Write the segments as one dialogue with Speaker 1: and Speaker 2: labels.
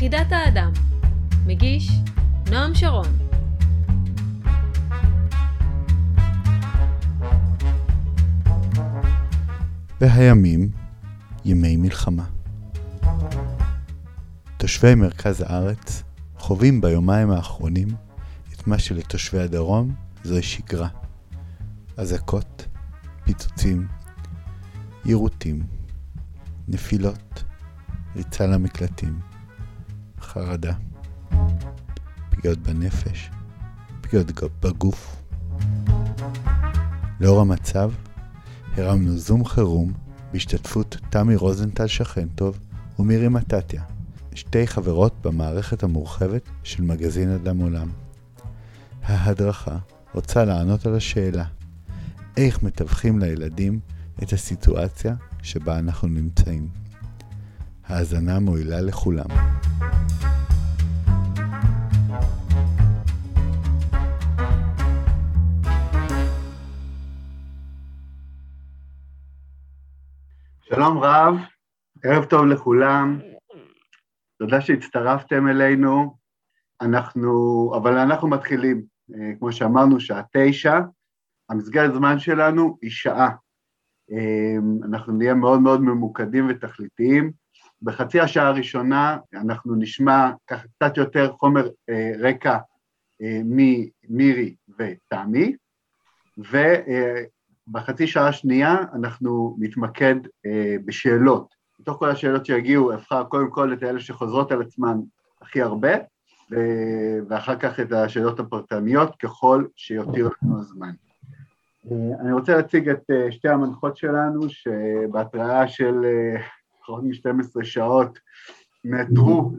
Speaker 1: חידת האדם. מגיש נועם שרון. והימים ימי מלחמה. תושבי מרכז הארץ חווים ביומיים האחרונים את מה שלתושבי הדרום זו שגרה. אזעקות, פיצוצים, יירוטים, נפילות, ריצה למקלטים. חרדה, פגיעות בנפש, פגיעות בגוף. לאור המצב, הרמנו זום חירום בהשתתפות תמי רוזנטל שכן טוב ומירי מטטיה, שתי חברות במערכת המורחבת של מגזין אדם עולם. ההדרכה רוצה לענות על השאלה איך מתווכים לילדים את הסיטואציה שבה אנחנו נמצאים. האזנה מועילה לכולם.
Speaker 2: שלום רב, ערב טוב לכולם, תודה שהצטרפתם אלינו, אנחנו, אבל אנחנו מתחילים, אה, כמו שאמרנו, שעה תשע, המסגרת זמן שלנו היא שעה. אה, אנחנו נהיה מאוד מאוד ממוקדים ותכליתיים, בחצי השעה הראשונה אנחנו נשמע ככה קצת יותר חומר אה, רקע אה, ממירי ותמי, ובחצי אה, שעה השנייה אנחנו נתמקד אה, בשאלות. מתוך כל השאלות שיגיעו אבחר קודם כל את אלה שחוזרות על עצמן הכי הרבה, ו- ואחר כך את השאלות הפרטניות ככל שיותיר לנו הזמן. אה, אני רוצה להציג את אה, שתי המנחות שלנו, שבהתראה של פחות מ-12 שעות נעתרו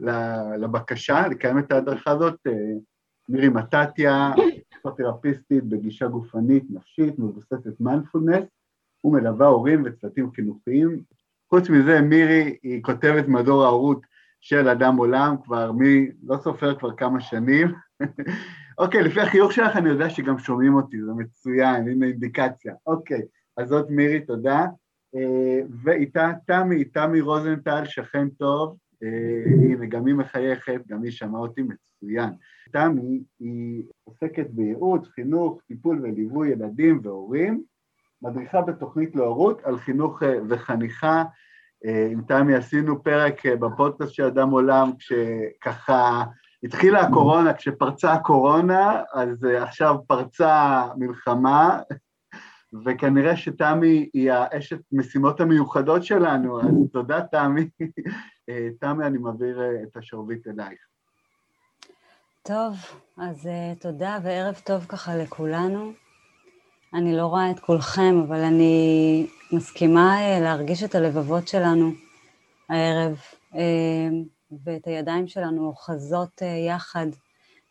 Speaker 2: לבקשה לקיים את ההדרכה הזאת. אה, מירי מטטיה, פסיכותרפיסטית בגישה גופנית, נפשית, מבוססת מיינדפולנס, ומלווה הורים וצוותים חינוכיים. חוץ מזה, מירי היא כותבת מדור ההורות של אדם עולם, כבר מי, לא סופר כבר כמה שנים. אוקיי, okay, לפי החיוך שלך אני יודע שגם שומעים אותי, זה מצוין, הנה אינדיקציה. אוקיי, okay, אז זאת מירי, תודה. ואיתה תמי, תמי רוזנטל, שכן טוב, אה, הנה, גם היא מחייכת, גם היא שמעה אותי מצוין. תמי היא עוסקת בייעוץ, חינוך, טיפול וליווי ילדים והורים, מדריכה בתוכנית להורות על חינוך אה, וחניכה. אה, עם תמי עשינו פרק בפודקאסט של אדם עולם, כשככה התחילה הקורונה, כשפרצה הקורונה, אז עכשיו פרצה מלחמה, וכנראה שתמי היא האשת משימות המיוחדות שלנו, אז תודה תמי. אה, תמי, אני מעביר אה, את השרביט אלייך.
Speaker 3: טוב, אז אה, תודה וערב טוב ככה לכולנו. אני לא רואה את כולכם, אבל אני מסכימה להרגיש את הלבבות שלנו הערב, ואת הידיים שלנו אוחזות יחד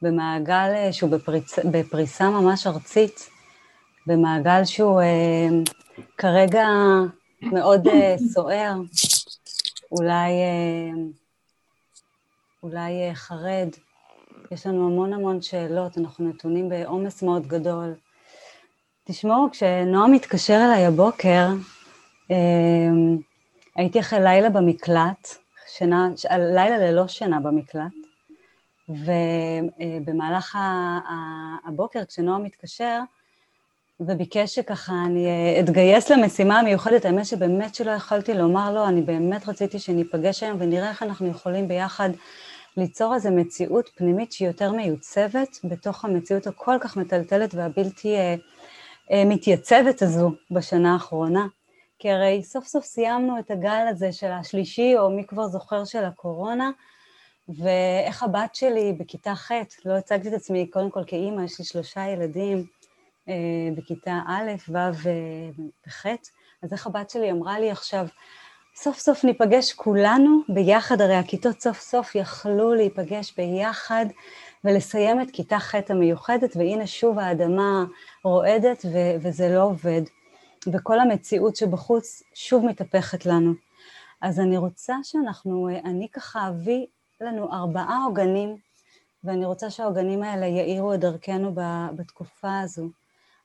Speaker 3: במעגל שהוא בפריצ... בפריסה ממש ארצית. במעגל שהוא אה, כרגע מאוד אה, סוער, אולי, אה, אולי אה, חרד. יש לנו המון המון שאלות, אנחנו נתונים בעומס מאוד גדול. תשמעו, כשנועם התקשר אליי הבוקר, אה, הייתי אחרי לילה במקלט, שינה, ש... לילה ללא שינה במקלט, ובמהלך אה, הבוקר, כשנועם מתקשר, וביקש שככה אני אה, אתגייס למשימה המיוחדת, האמת שבאמת שלא יכולתי לומר לו, לא, אני באמת רציתי שניפגש היום ונראה איך אנחנו יכולים ביחד ליצור איזו מציאות פנימית שהיא יותר מיוצבת בתוך המציאות הכל כך מטלטלת והבלתי אה, אה, מתייצבת הזו בשנה האחרונה. כי הרי סוף סוף סיימנו את הגל הזה של השלישי, או מי כבר זוכר, של הקורונה, ואיך הבת שלי בכיתה ח', לא הצגתי את עצמי קודם כל כאימא, יש לי שלושה ילדים, אה, בכיתה א', ו' אה, וח', אז איך הבת שלי אמרה לי עכשיו, סוף סוף ניפגש כולנו ביחד, הרי הכיתות סוף סוף יכלו להיפגש ביחד ולסיים את כיתה ח' המיוחדת, והנה שוב האדמה רועדת ו- וזה לא עובד, וכל המציאות שבחוץ שוב מתהפכת לנו. אז אני רוצה שאנחנו, אה, אני ככה אביא לנו ארבעה עוגנים, ואני רוצה שהעוגנים האלה יאירו את דרכנו בתקופה הזו.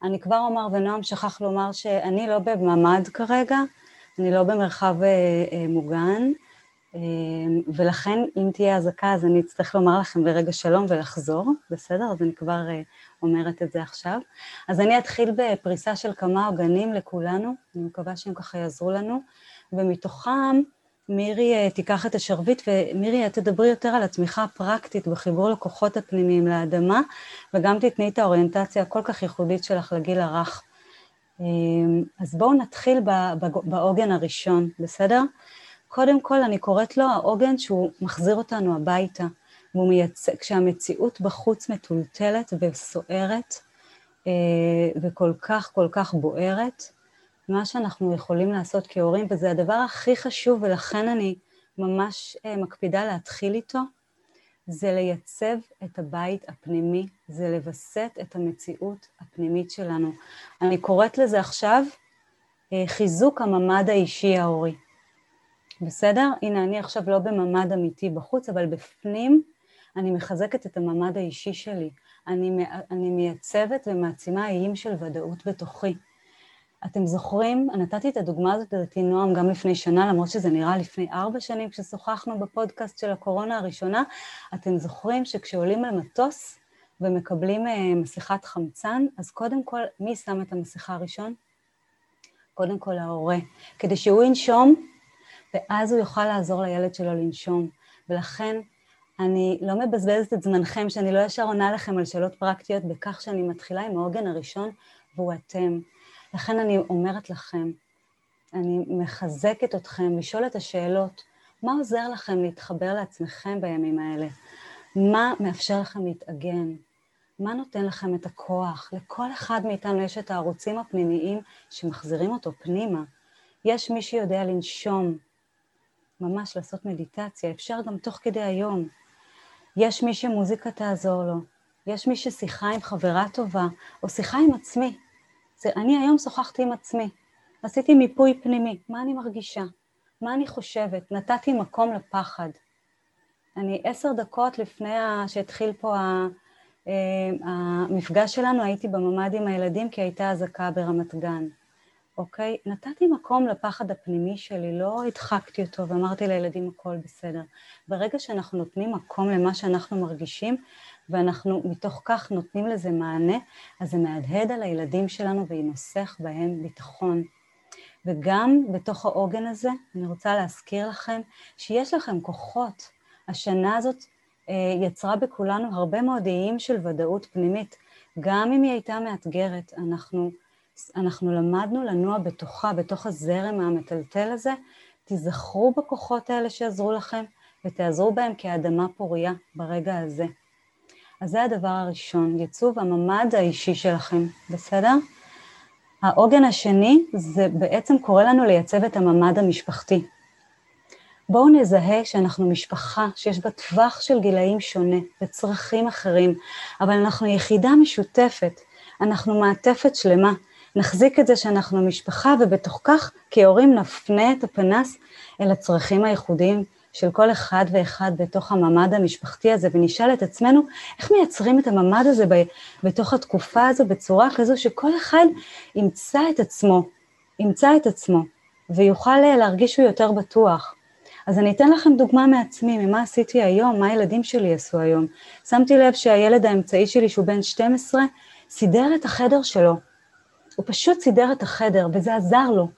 Speaker 3: אני כבר אומר, ונועם שכח לומר שאני לא בממ"ד כרגע, אני לא במרחב אה, אה, מוגן, אה, ולכן אם תהיה אזעקה אז אני אצטרך לומר לכם ברגע שלום ולחזור, בסדר? אז אני כבר אומרת את זה עכשיו. אז אני אתחיל בפריסה של כמה עוגנים לכולנו, אני מקווה שהם ככה יעזרו לנו, ומתוכם מירי אה, תיקח את השרביט, ומירי, את תדברי יותר על עצמך הפרקטית בחיבור לכוחות הפנימיים לאדמה, וגם תתני את האוריינטציה הכל כך ייחודית שלך לגיל הרך. אמ, אז בואו נתחיל בעוגן הראשון, בסדר? קודם כל, אני קוראת לו העוגן שהוא מחזיר אותנו הביתה. והוא מייצג, כשהמציאות בחוץ מטולטלת וסוערת, אה, וכל כך כל כך בוערת, מה שאנחנו יכולים לעשות כהורים, וזה הדבר הכי חשוב ולכן אני ממש אה, מקפידה להתחיל איתו, זה לייצב את הבית הפנימי, זה לווסת את המציאות הפנימית שלנו. אני קוראת לזה עכשיו אה, חיזוק הממד האישי ההורי. בסדר? הנה, אני עכשיו לא בממד אמיתי בחוץ, אבל בפנים אני מחזקת את הממד האישי שלי. אני, אני מייצבת ומעצימה איים של ודאות בתוכי. אתם זוכרים, נתתי את הדוגמה הזאת לדעתי נועם גם לפני שנה, למרות שזה נראה לפני ארבע שנים כששוחחנו בפודקאסט של הקורונה הראשונה, אתם זוכרים שכשעולים על מטוס ומקבלים אה, מסכת חמצן, אז קודם כל, מי שם את המסכה הראשון? קודם כל ההורה, כדי שהוא ינשום, ואז הוא יוכל לעזור לילד שלו לנשום. ולכן אני לא מבזבזת את זמנכם, שאני לא ישר עונה לכם על שאלות פרקטיות בכך שאני מתחילה עם העוגן הראשון, והוא אתם. לכן אני אומרת לכם, אני מחזקת אתכם לשאול את השאלות, מה עוזר לכם להתחבר לעצמכם בימים האלה? מה מאפשר לכם להתאגן? מה נותן לכם את הכוח? לכל אחד מאיתנו יש את הערוצים הפנימיים שמחזירים אותו פנימה. יש מי שיודע לנשום, ממש לעשות מדיטציה, אפשר גם תוך כדי היום. יש מי שמוזיקה תעזור לו, יש מי ששיחה עם חברה טובה, או שיחה עם עצמי, זה אני היום שוחחתי עם עצמי, עשיתי מיפוי פנימי, מה אני מרגישה, מה אני חושבת, נתתי מקום לפחד. אני עשר דקות לפני שהתחיל פה אה, המפגש שלנו, הייתי בממ"ד עם הילדים כי הייתה אזעקה ברמת גן, אוקיי? נתתי מקום לפחד הפנימי שלי, לא הדחקתי אותו ואמרתי לילדים הכל בסדר. ברגע שאנחנו נותנים מקום למה שאנחנו מרגישים, ואנחנו מתוך כך נותנים לזה מענה, אז זה מהדהד על הילדים שלנו וינסח בהם ביטחון. וגם בתוך העוגן הזה, אני רוצה להזכיר לכם שיש לכם כוחות. השנה הזאת אה, יצרה בכולנו הרבה מאוד איים של ודאות פנימית. גם אם היא הייתה מאתגרת, אנחנו, אנחנו למדנו לנוע בתוכה, בתוך הזרם המטלטל הזה. תיזכרו בכוחות האלה שעזרו לכם ותעזרו בהם כאדמה פוריה ברגע הזה. אז זה הדבר הראשון, ייצוב הממד האישי שלכם, בסדר? העוגן השני זה בעצם קורא לנו לייצב את הממד המשפחתי. בואו נזהה שאנחנו משפחה שיש בה טווח של גילאים שונה וצרכים אחרים, אבל אנחנו יחידה משותפת, אנחנו מעטפת שלמה. נחזיק את זה שאנחנו משפחה ובתוך כך כהורים נפנה את הפנס אל הצרכים הייחודיים של כל אחד ואחד בתוך הממד המשפחתי הזה, ונשאל את עצמנו איך מייצרים את הממד הזה ב, בתוך התקופה הזו בצורה כזו שכל אחד ימצא את עצמו, ימצא את עצמו, ויוכל אה, להרגיש שהוא יותר בטוח. אז אני אתן לכם דוגמה מעצמי, ממה עשיתי היום, מה הילדים שלי עשו היום. שמתי לב שהילד האמצעי שלי, שהוא בן 12, סידר את החדר שלו. הוא פשוט סידר את החדר, וזה עזר לו.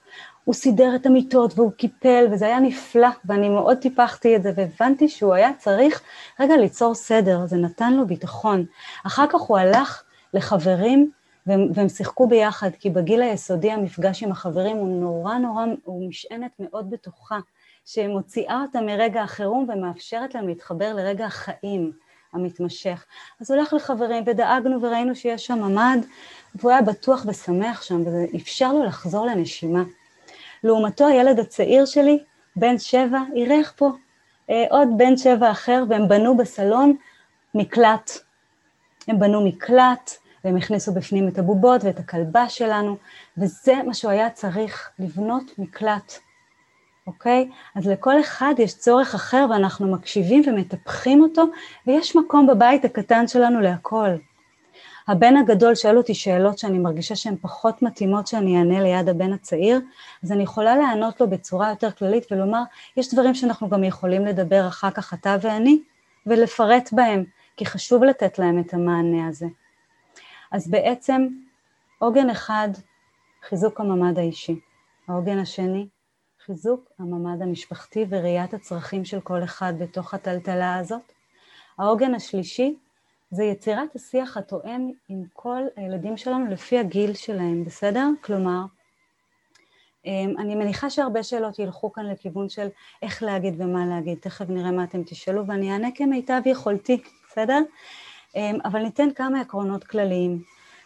Speaker 3: הוא סידר את המיטות והוא קיפל, וזה היה נפלא, ואני מאוד טיפחתי את זה, והבנתי שהוא היה צריך רגע ליצור סדר, זה נתן לו ביטחון. אחר כך הוא הלך לחברים, והם, והם שיחקו ביחד, כי בגיל היסודי המפגש עם החברים הוא נורא נורא, הוא משענת מאוד בטוחה, שמוציאה אותם מרגע החירום ומאפשרת להם להתחבר לרגע החיים. המתמשך. אז הוא הלך לחברים ודאגנו וראינו שיש שם ממ"ד והוא היה בטוח ושמח שם וזה אפשר לו לחזור לנשימה. לעומתו הילד הצעיר שלי, בן שבע, אירח פה אה, עוד בן שבע אחר, והם בנו בסלון מקלט. הם בנו מקלט, והם הכניסו בפנים את הבובות ואת הכלבה שלנו, וזה מה שהוא היה צריך, לבנות מקלט, אוקיי? אז לכל אחד יש צורך אחר, ואנחנו מקשיבים ומטפחים אותו, ויש מקום בבית הקטן שלנו להכל. הבן הגדול שואל אותי שאלות שאני מרגישה שהן פחות מתאימות שאני אענה ליד הבן הצעיר, אז אני יכולה לענות לו בצורה יותר כללית ולומר, יש דברים שאנחנו גם יכולים לדבר אחר כך אתה ואני, ולפרט בהם, כי חשוב לתת להם את המענה הזה. אז בעצם עוגן אחד, חיזוק הממד האישי. העוגן השני, חיזוק הממד המשפחתי וראיית הצרכים של כל אחד בתוך הטלטלה הזאת. העוגן השלישי, זה יצירת השיח התואם עם כל הילדים שלנו לפי הגיל שלהם, בסדר? כלומר, אמ, אני מניחה שהרבה שאלות ילכו כאן לכיוון של איך להגיד ומה להגיד, תכף נראה מה אתם תשאלו ואני אענה כמיטב יכולתי, בסדר? אמ, אבל ניתן כמה עקרונות כלליים.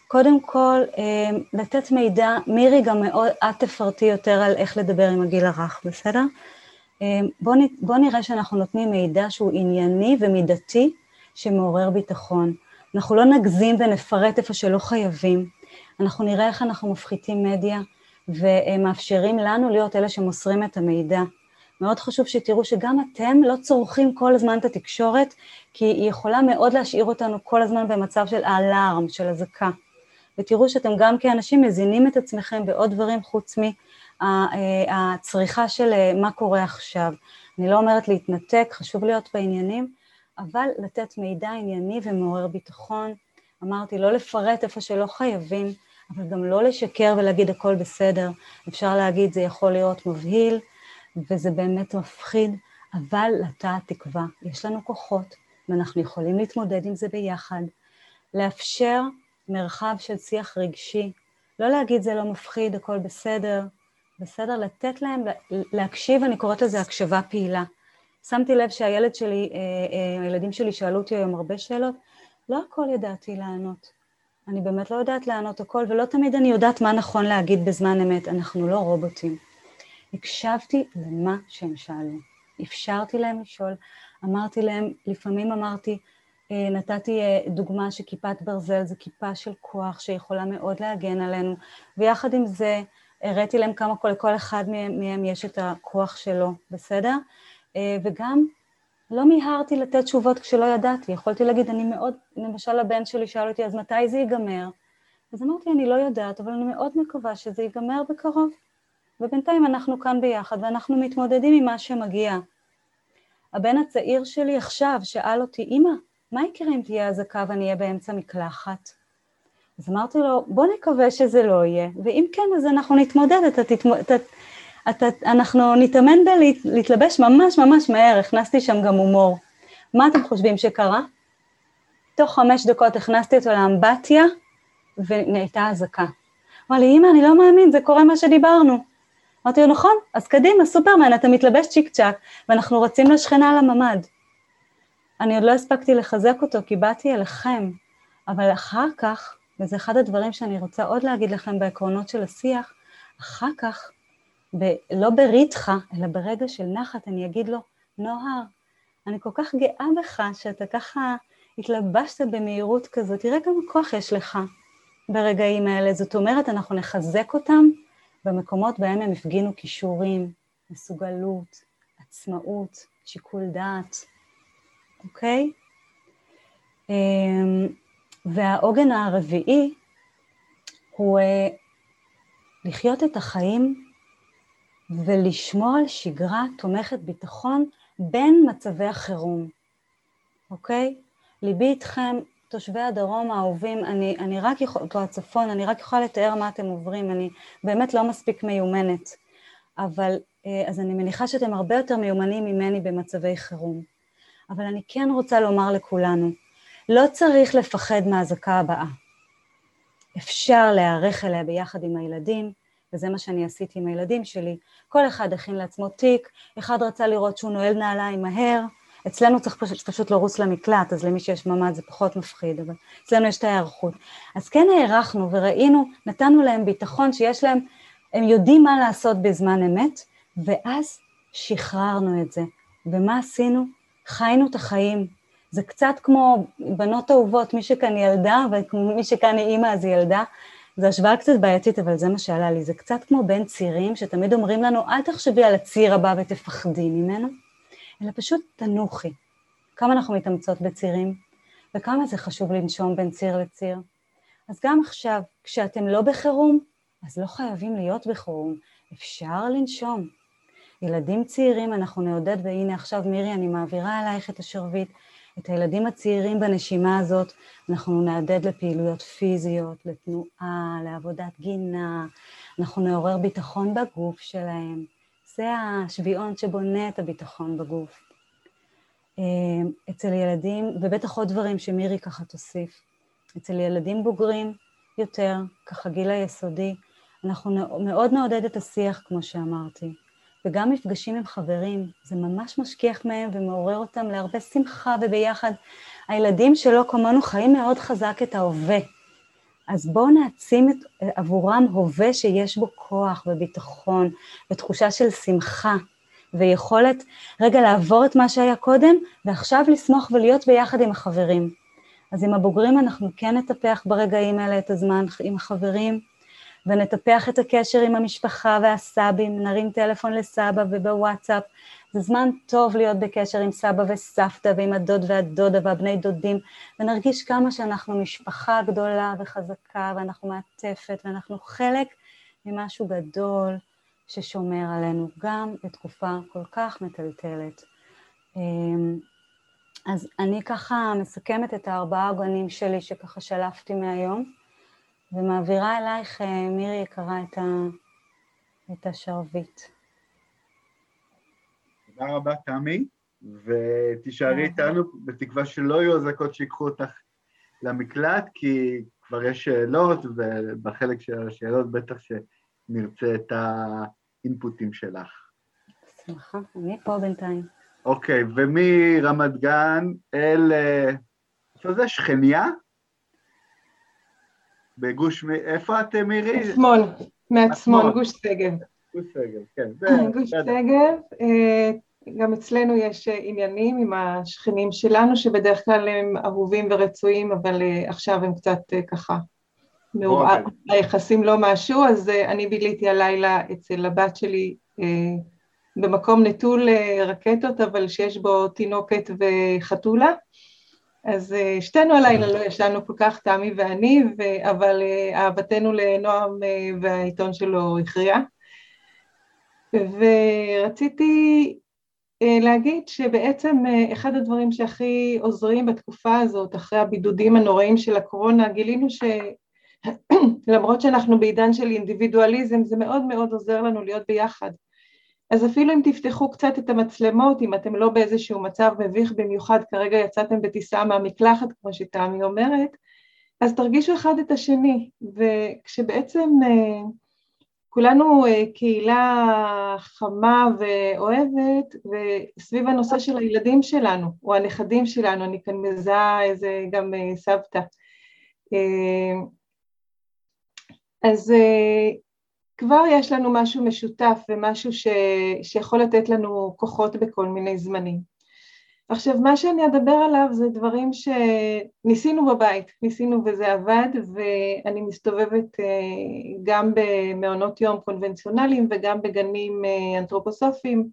Speaker 3: קודם כל, אמ, לתת מידע, מירי גם מאוד, את תפרטי יותר על איך לדבר עם הגיל הרך, בסדר? בואו נראה שאנחנו נותנים מידע שהוא ענייני ומידתי שמעורר ביטחון. אנחנו לא נגזים ונפרט איפה שלא חייבים. אנחנו נראה איך אנחנו מפחיתים מדיה ומאפשרים לנו להיות אלה שמוסרים את המידע. מאוד חשוב שתראו שגם אתם לא צורכים כל הזמן את התקשורת, כי היא יכולה מאוד להשאיר אותנו כל הזמן במצב של אלארם, של אזעקה. ותראו שאתם גם כאנשים מזינים את עצמכם בעוד דברים חוץ מהצריכה של אה, מה קורה עכשיו. אני לא אומרת להתנתק, חשוב להיות בעניינים, אבל לתת מידע ענייני ומעורר ביטחון. אמרתי, לא לפרט איפה שלא חייבים, אבל גם לא לשקר ולהגיד הכל בסדר. אפשר להגיד, זה יכול להיות מבהיל, וזה באמת מפחיד, אבל לתא התקווה. יש לנו כוחות, ואנחנו יכולים להתמודד עם זה ביחד. לאפשר מרחב של שיח רגשי. לא להגיד זה לא מפחיד, הכל בסדר, בסדר? לתת להם, להקשיב, אני קוראת לזה הקשבה פעילה. שמתי לב שהילד שלי, אה, אה, הילדים שלי שאלו אותי היום הרבה שאלות, לא הכל ידעתי לענות. אני באמת לא יודעת לענות הכל, ולא תמיד אני יודעת מה נכון להגיד בזמן אמת, אנחנו לא רובוטים. הקשבתי למה שהם שאלו, אפשרתי להם לשאול, אמרתי להם, לפעמים אמרתי, אה, נתתי דוגמה שכיפת ברזל זה כיפה של כוח שיכולה מאוד להגן עלינו, ויחד עם זה הראיתי להם כמה כל, כל אחד מהם, מהם יש את הכוח שלו, בסדר? אה, וגם לא מיהרתי לתת תשובות כשלא ידעתי, יכולתי להגיד, אני מאוד, למשל הבן שלי שאל אותי, אז מתי זה ייגמר? אז אמרתי, אני לא יודעת, אבל אני מאוד מקווה שזה ייגמר בקרוב. ובינתיים אנחנו כאן ביחד, ואנחנו מתמודדים עם מה שמגיע. הבן הצעיר שלי עכשיו שאל אותי, אמא, מה יקרה אם תהיה אזעקה ואני אהיה באמצע מקלחת? אז אמרתי לו, בוא נקווה שזה לא יהיה, ואם כן, אז אנחנו נתמודד, אתה תתמודד, אתה... אתה, אנחנו נתאמן בלהתלבש ממש ממש מהר, הכנסתי שם גם הומור. מה אתם חושבים שקרה? תוך חמש דקות הכנסתי אותו לאמבטיה ונהייתה אזעקה. אמר לי, אמא, אני לא מאמין, זה קורה מה שדיברנו. אמרתי לו, נכון, אז קדימה, סופרמן, אתה מתלבש צ'יק צ'אק, ואנחנו רצים לשכנה על הממ"ד. אני עוד לא הספקתי לחזק אותו, כי באתי אליכם, אבל אחר כך, וזה אחד הדברים שאני רוצה עוד להגיד לכם בעקרונות של השיח, אחר כך ב- לא בריתחה, אלא ברגע של נחת, אני אגיד לו, נוהר, אני כל כך גאה בך שאתה ככה התלבשת במהירות כזאת, תראה כמה כוח יש לך ברגעים האלה. זאת אומרת, אנחנו נחזק אותם במקומות בהם הם הפגינו כישורים, מסוגלות, עצמאות, שיקול דעת, אוקיי? אמ, והעוגן הרביעי הוא אה, לחיות את החיים ולשמור על שגרה תומכת ביטחון בין מצבי החירום, אוקיי? ליבי איתכם, תושבי הדרום האהובים, אני, אני רק יכולה, פה הצפון, אני רק יכולה לתאר מה אתם עוברים, אני באמת לא מספיק מיומנת, אבל אה, אז אני מניחה שאתם הרבה יותר מיומנים ממני במצבי חירום. אבל אני כן רוצה לומר לכולנו, לא צריך לפחד מהאזעקה הבאה. אפשר להיערך אליה ביחד עם הילדים, וזה מה שאני עשיתי עם הילדים שלי. כל אחד הכין לעצמו תיק, אחד רצה לראות שהוא נועל נעליים מהר, אצלנו צריך פשוט, פשוט לרוץ למקלט, אז למי שיש ממ"ד זה פחות מפחיד, אבל אצלנו יש את ההיערכות. אז כן הערכנו וראינו, נתנו להם ביטחון שיש להם, הם יודעים מה לעשות בזמן אמת, ואז שחררנו את זה. ומה עשינו? חיינו את החיים. זה קצת כמו בנות אהובות, מי שכאן ילדה, ומי שכאן היא אימא אז היא ילדה, זו השוואה קצת בעייתית, אבל זה מה שעלה לי. זה קצת כמו בין צירים, שתמיד אומרים לנו, אל תחשבי על הציר הבא ותפחדי ממנו, אלא פשוט תנוחי. כמה אנחנו מתאמצות בצירים, וכמה זה חשוב לנשום בין ציר לציר. אז גם עכשיו, כשאתם לא בחירום, אז לא חייבים להיות בחירום, אפשר לנשום. ילדים צעירים אנחנו נעודד, והנה עכשיו מירי, אני מעבירה עלייך את השרביט, את הילדים הצעירים בנשימה הזאת אנחנו נעדד לפעילויות פיזיות, לתנועה, לעבודת גינה, אנחנו נעורר ביטחון בגוף שלהם. זה השביעון שבונה את הביטחון בגוף. אה, אצל ילדים, ובטח עוד דברים שמירי ככה תוסיף, אצל ילדים בוגרים יותר, ככה גיל היסודי, אנחנו מאוד נעודד את השיח, כמו שאמרתי. וגם מפגשים עם חברים, זה ממש משכיח מהם ומעורר אותם להרבה שמחה וביחד. הילדים שלא כמונו חיים מאוד חזק את ההווה, אז בואו נעצים את, עבורם הווה שיש בו כוח וביטחון ותחושה של שמחה ויכולת רגע לעבור את מה שהיה קודם ועכשיו לשמוח ולהיות ביחד עם החברים. אז עם הבוגרים אנחנו כן נטפח ברגעים האלה את הזמן עם החברים, ונטפח את הקשר עם המשפחה והסבים, נרים טלפון לסבא ובוואטסאפ. זה זמן טוב להיות בקשר עם סבא וסבתא ועם הדוד והדודה והבני דודים, ונרגיש כמה שאנחנו משפחה גדולה וחזקה, ואנחנו מעטפת, ואנחנו חלק ממשהו גדול ששומר עלינו, גם בתקופה כל כך מטלטלת. אמ, אז אני ככה מסכמת את הארבעה הגנים שלי שככה שלפתי מהיום. ומעבירה אלייך, אה, מירי יקרה, את, ה... את השרביט.
Speaker 2: תודה
Speaker 3: רבה,
Speaker 2: תמי, ותישארי איתנו בתקווה שלא יהיו אזעקות שיקחו אותך למקלט, כי כבר יש שאלות, ובחלק של השאלות בטח שנרצה את האינפוטים שלך.
Speaker 3: בשמחה, אני פה בינתיים.
Speaker 2: אוקיי, ומרמת גן אל... איפה זה? שכניה? בגוש, איפה את אה, מירי? שמאל, מעט גוש שגב. גוש שגב, כן.
Speaker 4: גוש
Speaker 2: שגב, אה,
Speaker 4: גם אצלנו יש אה, עניינים עם השכנים שלנו, שבדרך כלל הם אהובים ורצויים, אבל עכשיו הם קצת ככה מעורער, אוקיי. היחסים לא משהו, אז אני ביליתי הלילה אצל הבת שלי במקום נטול רקטות, אבל שיש בו תינוקת וחתולה. אז אה, שתינו הלילה לא ישנו כל כך, תמי ואני, ו... אבל אה, אהבתנו לנועם אה, והעיתון שלו הכריע. ורציתי להגיד שבעצם אחד הדברים שהכי עוזרים בתקופה הזאת, אחרי הבידודים הנוראים של הקורונה, גילינו שלמרות שאנחנו בעידן של אינדיבידואליזם, זה מאוד מאוד עוזר לנו להיות ביחד. אז אפילו אם תפתחו קצת את המצלמות, אם אתם לא באיזשהו מצב מביך במיוחד, כרגע יצאתם בטיסה מהמקלחת, כמו שתמי אומרת, אז תרגישו אחד את השני, וכשבעצם אה, כולנו אה, קהילה חמה ואוהבת, וסביב הנושא של הילדים שלנו, או הנכדים שלנו, אני כאן מזהה איזה גם אה, סבתא. אז כבר יש לנו משהו משותף ומשהו ש, שיכול לתת לנו כוחות בכל מיני זמנים. עכשיו, מה שאני אדבר עליו זה דברים שניסינו בבית, ניסינו וזה עבד, ואני מסתובבת אה, גם במעונות יום קונבנציונליים וגם בגנים אה, אנתרופוסופיים,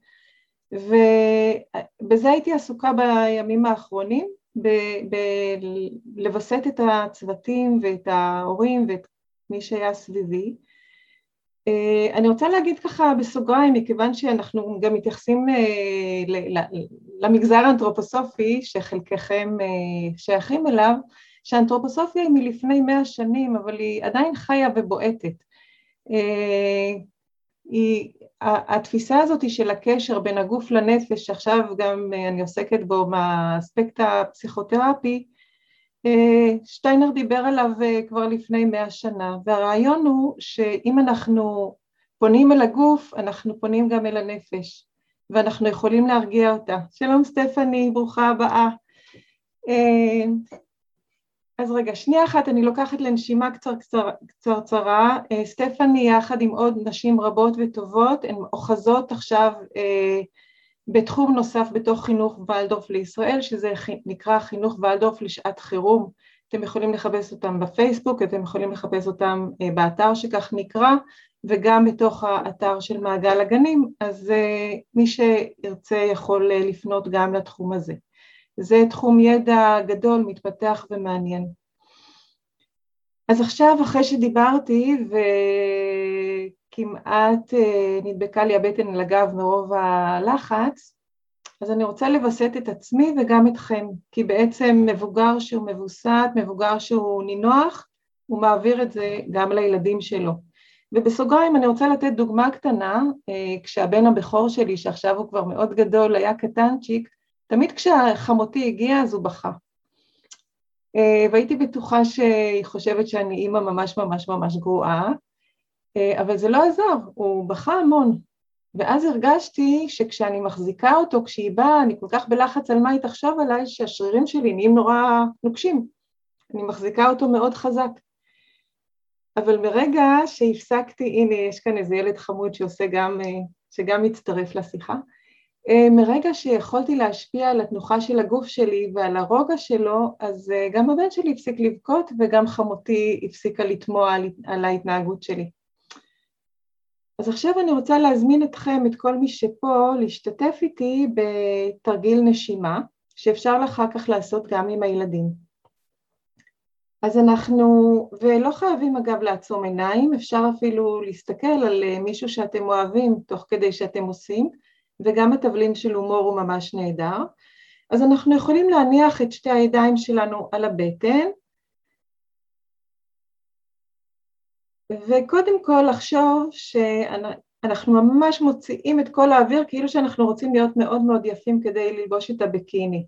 Speaker 4: ובזה הייתי עסוקה בימים האחרונים, בלווסת ב- את הצוותים ואת ההורים ואת מי שהיה סביבי, אה, אני רוצה להגיד ככה בסוגריים, מכיוון שאנחנו גם מתייחסים אה, למגזר האנתרופוסופי, שחלקכם אה, שייכים אליו, שהאנתרופוסופיה היא מלפני מאה שנים, אבל היא עדיין חיה ובועטת. היא, התפיסה הזאת היא של הקשר בין הגוף לנפש, שעכשיו גם אני עוסקת בו מהאספקט הפסיכותרפי, אה, שטיינר דיבר עליו אה, כבר לפני מאה שנה, והרעיון הוא שאם אנחנו פונים אל הגוף, אנחנו פונים גם אל הנפש, ואנחנו יכולים להרגיע אותה. שלום סטפני, ברוכה הבאה. אה, אז רגע, שנייה אחת, אני לוקחת לנשימה קצר, קצר, קצרצרה. סטפני יחד עם עוד נשים רבות וטובות, הן אוחזות עכשיו בתחום נוסף בתוך חינוך ולדורף לישראל, שזה נקרא חינוך ולדורף לשעת חירום. אתם יכולים לחפש אותם בפייסבוק, אתם יכולים לחפש אותם אה, באתר שכך נקרא, וגם בתוך האתר של מעגל הגנים, אז אה, מי שירצה יכול אה, לפנות גם לתחום הזה. זה תחום ידע גדול, מתפתח ומעניין. אז עכשיו, אחרי שדיברתי, ו... כמעט אה, נדבקה לי הבטן על הגב מרוב הלחץ, אז אני רוצה לווסת את עצמי וגם אתכם, כי בעצם מבוגר שהוא מבוסת, מבוגר שהוא נינוח, הוא מעביר את זה גם לילדים שלו. ובסוגריים אני רוצה לתת דוגמה קטנה, אה, כשהבן הבכור שלי, שעכשיו הוא כבר מאוד גדול, היה קטנצ'יק, תמיד כשחמותי הגיעה אז הוא בכה. אה, והייתי בטוחה שהיא חושבת שאני אימא ממש ממש ממש גרועה, אה, אבל זה לא עזר, הוא בכה המון. ואז הרגשתי שכשאני מחזיקה אותו, כשהיא באה, אני כל כך בלחץ על מה היא תחשוב עליי, שהשרירים שלי נהיים נורא נוקשים. אני מחזיקה אותו מאוד חזק. אבל ברגע שהפסקתי, הנה, יש כאן איזה ילד חמוד שעושה גם, אה, שגם מצטרף לשיחה, אה, מרגע שיכולתי להשפיע על התנוחה של הגוף שלי ועל הרוגע שלו, אז גם הבן שלי הפסיק לבכות וגם חמותי הפסיקה לתמוה על ההתנהגות שלי. אז עכשיו אני רוצה להזמין אתכם, את כל מי שפה, להשתתף איתי בתרגיל נשימה, שאפשר אחר כך לעשות גם עם הילדים. אז אנחנו, ולא חייבים אגב לעצום עיניים, אפשר אפילו להסתכל על אה, מישהו שאתם אוהבים תוך כדי שאתם עושים, וגם התבלין של הומור הוא ממש נהדר. אז אנחנו יכולים להניח את שתי הידיים שלנו על הבטן, וקודם כל לחשוב שאנחנו ממש מוציאים את כל האוויר כאילו שאנחנו רוצים להיות מאוד מאוד יפים כדי ללבוש את הביקיני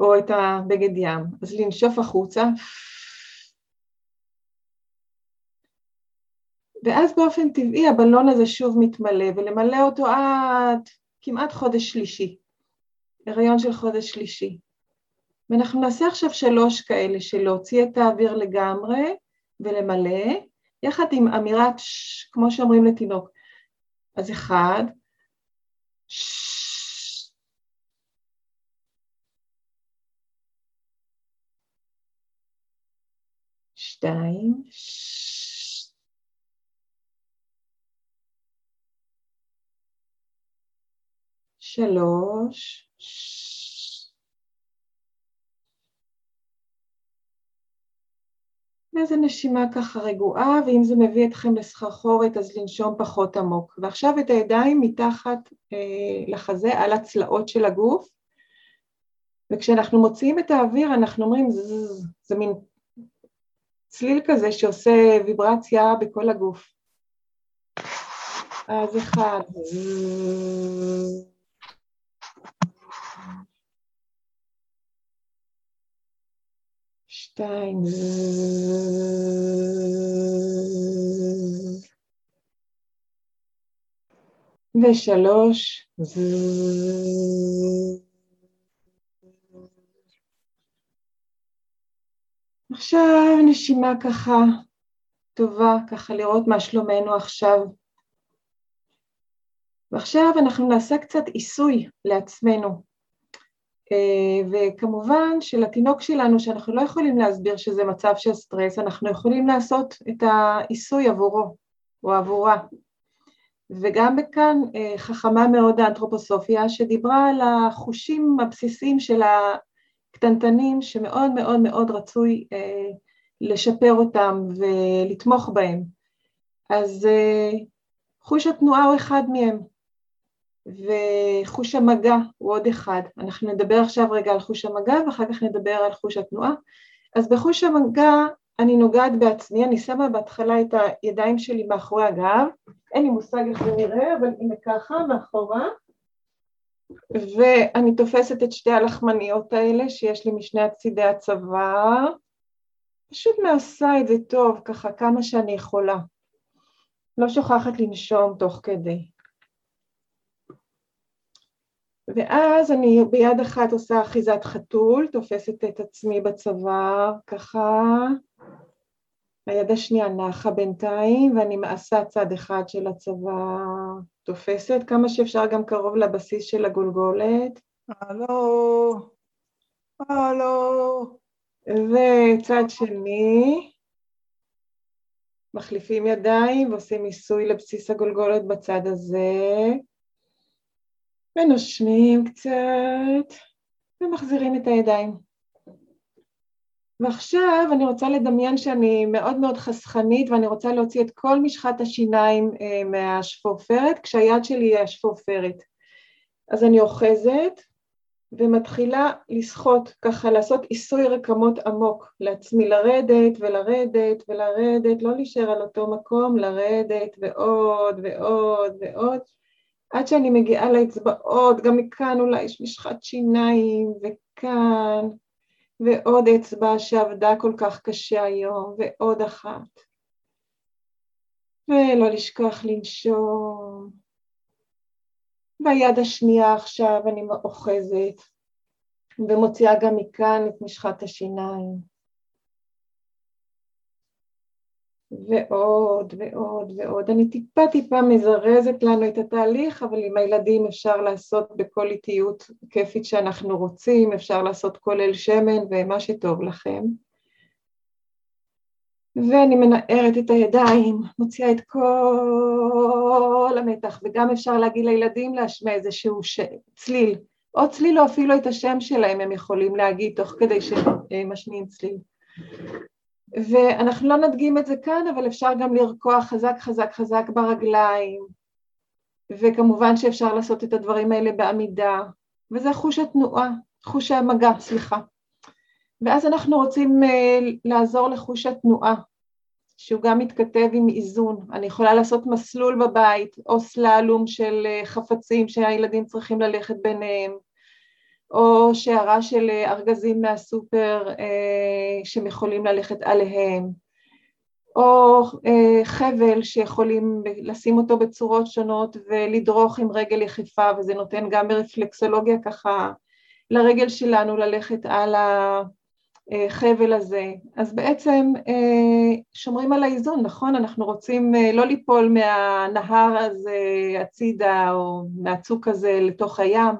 Speaker 4: או את הבגד ים, אז לנשוף החוצה ואז באופן טבעי הבלון הזה שוב מתמלא ולמלא אותו עד כמעט חודש שלישי, הריון של חודש שלישי. ואנחנו נעשה עכשיו שלוש כאלה של להוציא את האוויר לגמרי ולמלא יחד עם אמירת, ש, כמו שאומרים לתינוק. אז אחד, שתיים, שלוש, איזה נשימה ככה רגועה, ואם זה מביא אתכם לסחרחורת אז לנשום פחות עמוק. ועכשיו את הידיים מתחת אה, לחזה, על הצלעות של הגוף, וכשאנחנו מוציאים את האוויר אנחנו אומרים זזז, זה מין צליל כזה שעושה ויברציה בכל הגוף. אז אחד, זזז. שתיים. ושלוש. עכשיו נשימה ככה טובה, ככה לראות מה שלומנו עכשיו. ועכשיו אנחנו נעשה קצת עיסוי לעצמנו. אה, וכמובן שלתינוק שלנו, שאנחנו לא יכולים להסביר שזה מצב של סטרס, אנחנו יכולים לעשות את העיסוי עבורו או עבורה. וגם בכאן אה, חכמה מאוד האנתרופוסופיה, שדיברה על החושים הבסיסיים של הקטנטנים, שמאוד מאוד מאוד רצוי אה, לשפר אותם ולתמוך בהם. אז חוש התנועה הוא אחד מהם. וחוש המגע הוא עוד אחד. אנחנו נדבר עכשיו רגע על חוש המגע ואחר כך נדבר על חוש התנועה. אז בחוש המגע אני נוגעת בעצמי, אני שמה בהתחלה את הידיים שלי מאחורי הגב, אין לי מושג איך זה נראה, אבל הנה ככה, מאחורה, ואני תופסת את שתי הלחמניות האלה שיש לי משני הצידי הצוואר, פשוט מעשה את זה טוב, ככה כמה שאני יכולה. לא שוכחת לנשום תוך כדי. ואז אני ביד אחת עושה אחיזת חתול, תופסת את עצמי בצוואר ככה, היד השנייה נחה בינתיים ואני מעשה צד אחד של הצוואר, תופסת כמה שאפשר גם קרוב לבסיס של הגולגולת. הלו, הלו. וצד שני, מחליפים ידיים ועושים עיסוי לבסיס הגולגולת בצד הזה. ונושמים קצת, ומחזירים את הידיים. ועכשיו אני רוצה לדמיין שאני מאוד מאוד חסכנית ואני רוצה להוציא את כל משחת השיניים אה, מהשפופרת כשהיד שלי היא השפופרת. אז אני אוחזת ומתחילה לשחות, ככה לעשות עיסוי רקמות עמוק לעצמי, לרדת ולרדת ולרדת, לא להישאר על אותו מקום, לרדת ועוד ועוד ועוד. עד שאני מגיעה לאצבעות, גם מכאן אולי יש משחת שיניים, וכאן, ועוד אצבע שעבדה כל כך קשה היום, ועוד אחת. ולא לשכוח לנשום. ביד השנייה עכשיו אני אוחזת, ומוציאה גם מכאן את משחת השיניים. ועוד ועוד ועוד. אני טיפה טיפה מזרזת לנו את התהליך, אבל עם הילדים אפשר לעשות בכל איטיות כיפית שאנחנו רוצים, אפשר לעשות כולל שמן ומה שטוב לכם. ואני מנערת את הידיים, מוציאה את כל המתח, וגם אפשר להגיד לילדים להשמיע איזשהו ש... צליל, או צליל או אפילו את השם שלהם הם יכולים להגיד תוך כדי שהם אה, משמיעים צליל. ואנחנו לא נדגים את זה כאן, אבל אפשר גם לרקוע חזק חזק חזק ברגליים, וכמובן שאפשר לעשות את הדברים האלה בעמידה, וזה חוש התנועה, חוש המגע, סליחה. ואז אנחנו רוצים אה, לעזור לחוש התנועה, שהוא גם מתכתב עם איזון. אני יכולה לעשות מסלול בבית, או סללום של אה, חפצים שהילדים צריכים ללכת ביניהם, או שערה של אה, ארגזים מהסופר אה, שהם יכולים ללכת עליהם, או אה, חבל שיכולים לשים אותו בצורות שונות ולדרוך עם רגל יחפה, וזה נותן גם ברפלקסולוגיה ככה לרגל שלנו ללכת על החבל הזה. אז בעצם שומרים על האיזון, נכון? אנחנו רוצים לא ליפול מהנהר הזה הצידה או מהצוק הזה לתוך הים.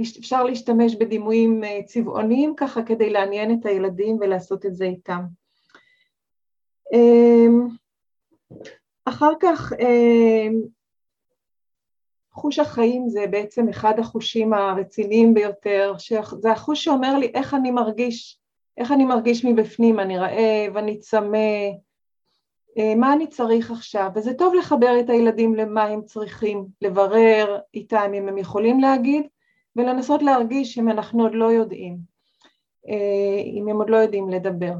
Speaker 4: אפשר להשתמש בדימויים אה, צבעוניים ככה כדי לעניין את הילדים ולעשות את זה איתם. אמ, אחר כך אמ, חוש החיים זה בעצם אחד החושים הרציניים ביותר, זה החוש שאומר לי איך אני מרגיש, איך אני מרגיש מבפנים, אני רעב, אני צמא, אה, מה אני צריך עכשיו, וזה טוב לחבר את הילדים למה הם צריכים, לברר איתם אם הם יכולים להגיד, ולנסות להרגיש אם אנחנו עוד לא יודעים, אה, אם הם עוד לא יודעים לדבר.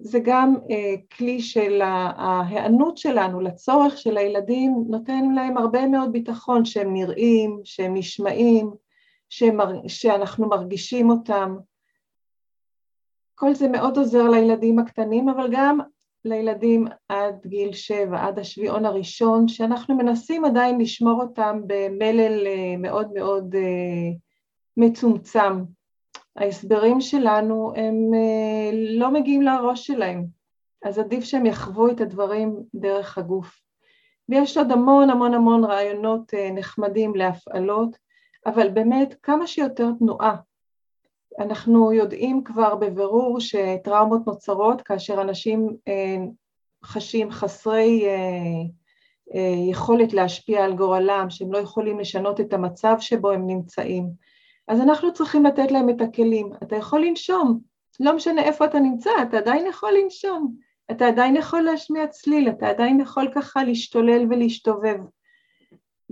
Speaker 4: זה גם אה, כלי של ההיענות שלנו לצורך של הילדים, נותן להם הרבה מאוד ביטחון שהם נראים, שהם נשמעים, שהם, שאנחנו מרגישים אותם. כל זה מאוד עוזר לילדים הקטנים, אבל גם לילדים עד גיל שבע, עד השביעון הראשון, שאנחנו מנסים עדיין לשמור אותם במלל אה, מאוד מאוד אה, מצומצם. ההסברים שלנו הם אה, לא מגיעים לראש שלהם, אז עדיף שהם יחוו את הדברים דרך הגוף. ויש עוד המון המון המון רעיונות נחמדים להפעלות, אבל באמת כמה שיותר תנועה, אנחנו יודעים כבר בבירור שטראומות נוצרות כאשר אנשים אה, חשים חסרי אה, אה, יכולת להשפיע על גורלם, שהם לא יכולים לשנות את המצב שבו הם נמצאים. אז אנחנו צריכים לתת להם את הכלים. אתה יכול לנשום, לא משנה איפה אתה נמצא, אתה עדיין יכול לנשום, אתה עדיין יכול להשמיע צליל, אתה עדיין יכול ככה להשתולל ולהשתובב.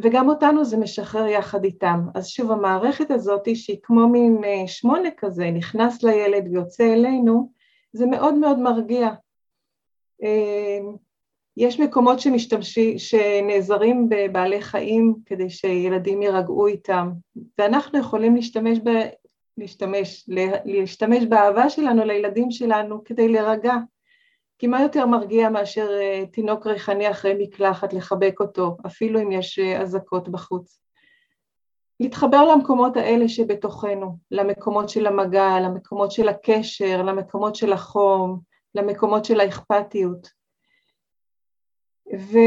Speaker 4: וגם אותנו זה משחרר יחד איתם. אז שוב, המערכת הזאת, שהיא כמו מין אה, שמונה כזה, נכנס לילד ויוצא אלינו, זה מאוד מאוד מרגיע. אה, יש מקומות שמשתמשים, שנעזרים בבעלי חיים כדי שילדים יירגעו איתם, ואנחנו יכולים להשתמש, ב, להשתמש, להשתמש באהבה שלנו לילדים שלנו כדי להירגע, כי מה יותר מרגיע מאשר אה, תינוק ריחני אחרי מקלחת, לחבק אותו, אפילו אם יש אה, אזעקות בחוץ. להתחבר למקומות האלה שבתוכנו, למקומות של המגע, למקומות של הקשר, למקומות של החום, למקומות של האכפתיות. ו...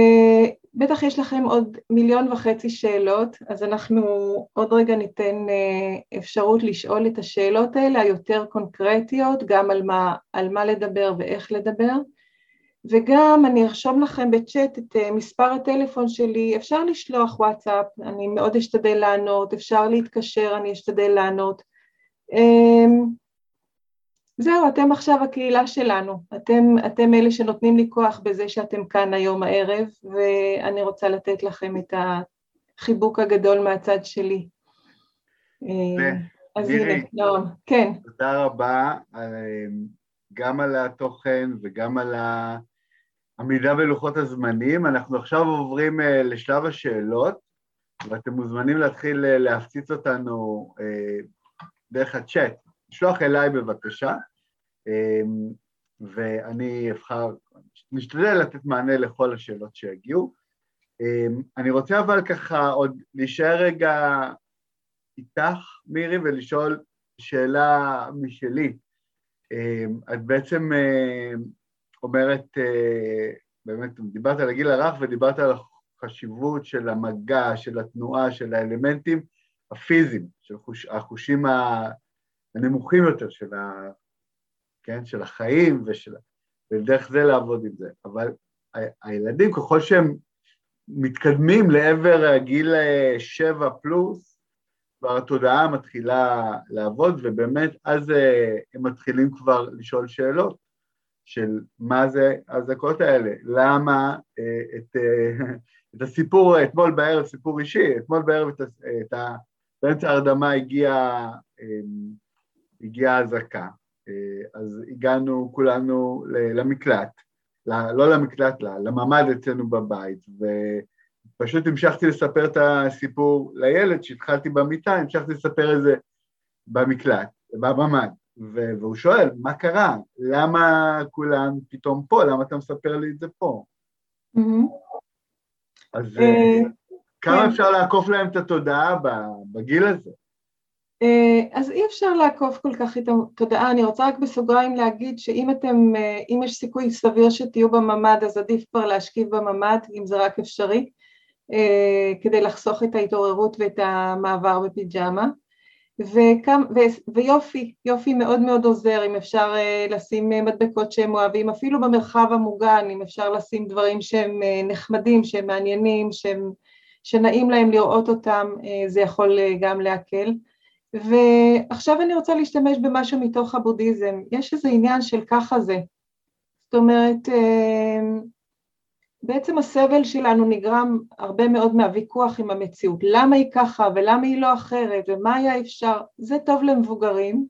Speaker 4: בטח יש לכם עוד מיליון וחצי שאלות, אז אנחנו עוד רגע ניתן אה, אפשרות לשאול את השאלות האלה היותר קונקרטיות, גם על מה, על מה לדבר ואיך לדבר, וגם אני ארשום לכם בצ'אט את אה, מספר הטלפון שלי, אפשר לשלוח וואטסאפ, אני מאוד אשתדל לענות, אפשר להתקשר, אני אשתדל לענות. אמ, זהו, אתם עכשיו הקהילה שלנו, אתם, אתם אלה שנותנים לי כוח בזה שאתם כאן היום הערב, ואני רוצה לתת לכם את החיבוק הגדול מהצד שלי. אה, אז מירי, הנה, לא, נועם, כן.
Speaker 5: תודה רבה, אה, גם על התוכן וגם על העמידה בלוחות הזמנים. אנחנו עכשיו עוברים אה, לשלב השאלות, ואתם מוזמנים להתחיל להפציץ אותנו דרך הצ'אט. לשלוח אליי בבקשה, אמ, ואני אבחר, נשתדל לתת מענה לכל השאלות שיגיעו. אמ, אני רוצה אבל ככה עוד להישאר רגע איתך, מירי, ולשאול שאלה משלי. אמ, את בעצם אה, אומרת, אה, באמת, דיברת על הגיל הרך ודיברת על החשיבות של המגע, של התנועה, של האלמנטים הפיזיים, של החוש, החושים הנמוכים יותר של, ה, כן, של החיים ושל, ודרך זה לעבוד עם זה. אבל ה- הילדים, ככל שהם מתקדמים לעבר הגיל אה, שבע פלוס, כבר התודעה מתחילה לעבוד, ובאמת אז אה, הם מתחילים כבר לשאול שאלות של מה זה האזעקות האלה, למה אה, את, את הסיפור אתמול בערב, סיפור אישי, אתמול בערב את, את ה... באמצע ההרדמה הגיע הגיעה האזעקה, אה, אז הגענו כולנו למקלט, לא למקלט, לממ"ד אצלנו בבית, ופשוט המשכתי לספר את הסיפור לילד שהתחלתי במיטה, המשכתי לספר את זה במקלט, בממ"ד, והוא שואל, מה קרה? למה כולם פתאום פה? למה אתה מספר לי את זה פה? Mm-hmm. אז אה, כמה כן. אפשר לעקוף להם את התודעה בגיל הזה?
Speaker 4: אה, אז אי אפשר לעקוף כל כך את התודעה, אני רוצה רק בסוגריים להגיד שאם אתם, אה, אם יש סיכוי סביר שתהיו בממ"ד אז עדיף כבר להשכיב בממ"ד אם זה רק אפשרי אה, כדי לחסוך את ההתעוררות ואת המעבר בפיג'מה וכם, ו, ויופי, יופי מאוד מאוד עוזר אם אפשר לשים מדבקות שהם אוהבים אפילו במרחב המוגן אם אפשר לשים דברים שהם נחמדים, שהם מעניינים, שהם, שנעים להם לראות אותם זה יכול גם להקל ועכשיו אני רוצה להשתמש במשהו מתוך הבודהיזם, יש איזה עניין של ככה זה. זאת אומרת, אה, בעצם הסבל שלנו נגרם הרבה מאוד מהוויכוח עם המציאות, למה היא ככה ולמה היא לא אחרת ומה היה אפשר, זה טוב למבוגרים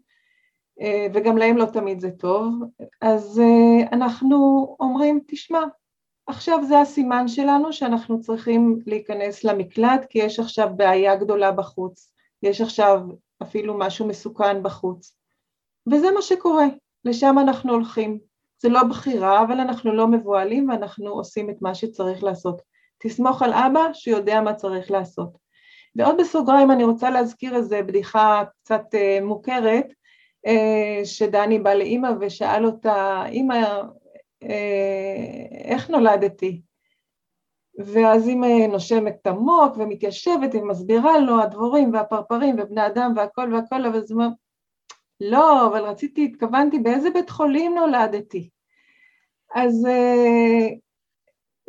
Speaker 4: אה, וגם להם לא תמיד זה טוב, אז אה, אנחנו אומרים, תשמע, עכשיו זה הסימן שלנו שאנחנו צריכים להיכנס למקלט כי יש עכשיו בעיה גדולה בחוץ, יש עכשיו אפילו משהו מסוכן בחוץ. וזה מה שקורה, לשם אנחנו הולכים. זה לא בחירה, אבל אנחנו לא מבוהלים ואנחנו עושים את מה שצריך לעשות. תסמוך על אבא שיודע מה צריך לעשות. ועוד בסוגריים אני רוצה להזכיר איזו בדיחה קצת אה, מוכרת, אה, שדני בא לאימא ושאל אותה, אימא, אה, איך נולדתי? ואז היא אה, נושמת עמוק ומתיישבת ומסבירה לו הדבורים והפרפרים ובני אדם והכל והכל, אבל זה אומר, לא, אבל רציתי, התכוונתי באיזה בית חולים נולדתי. אז אה,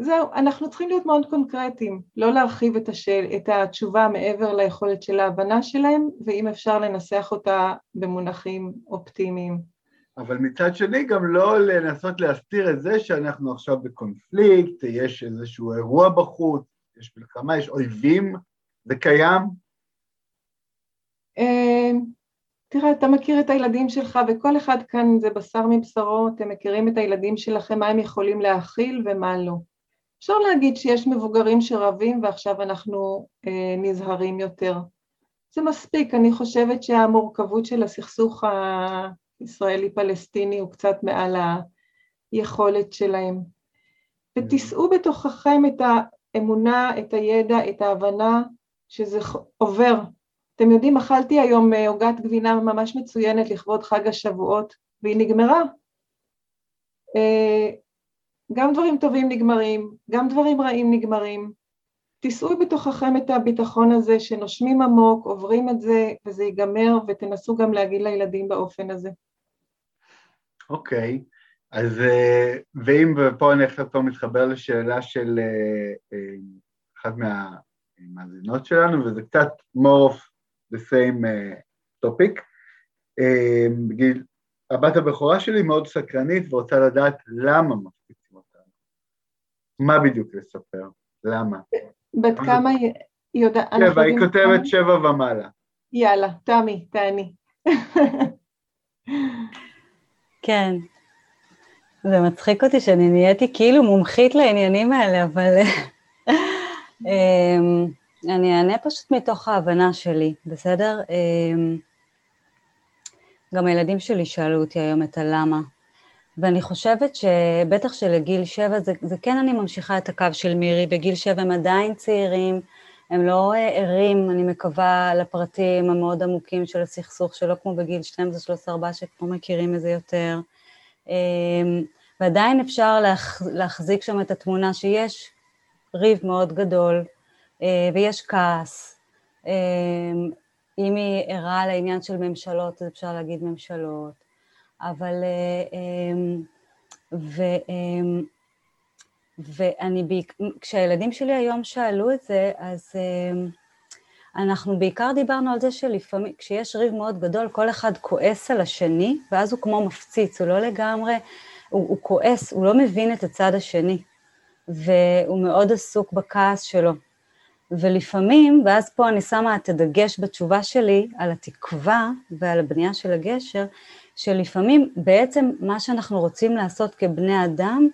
Speaker 4: זהו, אנחנו צריכים להיות מאוד קונקרטיים, לא להרחיב את, השאל, את התשובה מעבר ליכולת של ההבנה שלהם, ואם אפשר לנסח אותה במונחים אופטימיים.
Speaker 5: אבל מצד שני גם לא לנסות להסתיר את זה שאנחנו עכשיו בקונפליקט, יש איזשהו אירוע בחוץ, יש מלחמה, יש אויבים, זה קיים?
Speaker 4: אה, תראה, אתה מכיר את הילדים שלך, וכל אחד כאן זה בשר מבשרו, אתם מכירים את הילדים שלכם, מה הם יכולים להכיל ומה לא. אפשר להגיד שיש מבוגרים שרבים ועכשיו אנחנו אה, נזהרים יותר. זה מספיק, אני חושבת שהמורכבות של הסכסוך ישראלי-פלסטיני הוא קצת מעל היכולת שלהם. ותישאו mm. בתוככם את האמונה, את הידע, את ההבנה שזה עובר. אתם יודעים, אכלתי היום אה, עוגת גבינה ממש מצוינת לכבוד חג השבועות, והיא נגמרה. אה, גם דברים טובים נגמרים, גם דברים רעים נגמרים. תישאו בתוככם את הביטחון הזה שנושמים עמוק, עוברים את זה וזה ייגמר ותנסו גם להגיד לילדים באופן הזה.
Speaker 5: אוקיי, אז אה, ואם, ופה אני עכשיו פה מתחבר לשאלה של אה, אה, אחת מהמאזינות שלנו, וזה קצת more of the same topic. בגיל, הבת הבכורה שלי מאוד סקרנית ורוצה לדעת למה מפציצים אותנו. מה בדיוק לספר? למה?
Speaker 4: בת כמה היא יודעת... כן,
Speaker 5: והיא כותבת שבע ומעלה.
Speaker 4: יאללה, תמי, תעני.
Speaker 6: כן. זה מצחיק אותי שאני נהייתי כאילו מומחית לעניינים האלה, אבל... אמ, אני אענה פשוט מתוך ההבנה שלי, בסדר? אמ, גם הילדים שלי שאלו אותי היום את הלמה, ואני חושבת שבטח שלגיל שבע, זה, זה כן אני ממשיכה את הקו של מירי, בגיל שבע הם עדיין צעירים, הם לא אה, ערים, אני מקווה, לפרטים המאוד עמוקים של הסכסוך, שלא כמו בגיל 12, 13, 14, שכבר מכירים את זה יותר. אמ, ועדיין אפשר להחזיק שם את התמונה שיש ריב מאוד גדול אה, ויש כעס. אמ, אם היא ערה לעניין של ממשלות, אז אפשר להגיד ממשלות. אבל... אה, אמ, ו... ואני, כשהילדים שלי היום שאלו את זה, אז אמ, אנחנו בעיקר דיברנו על זה שלפעמים, כשיש ריב מאוד גדול, כל אחד כועס על השני, ואז הוא כמו מפציץ, הוא לא לגמרי, הוא, הוא כועס, הוא לא מבין את הצד השני, והוא מאוד עסוק בכעס שלו. ולפעמים, ואז פה אני שמה את הדגש בתשובה שלי על התקווה ועל הבנייה של הגשר, שלפעמים בעצם מה שאנחנו רוצים לעשות כבני אדם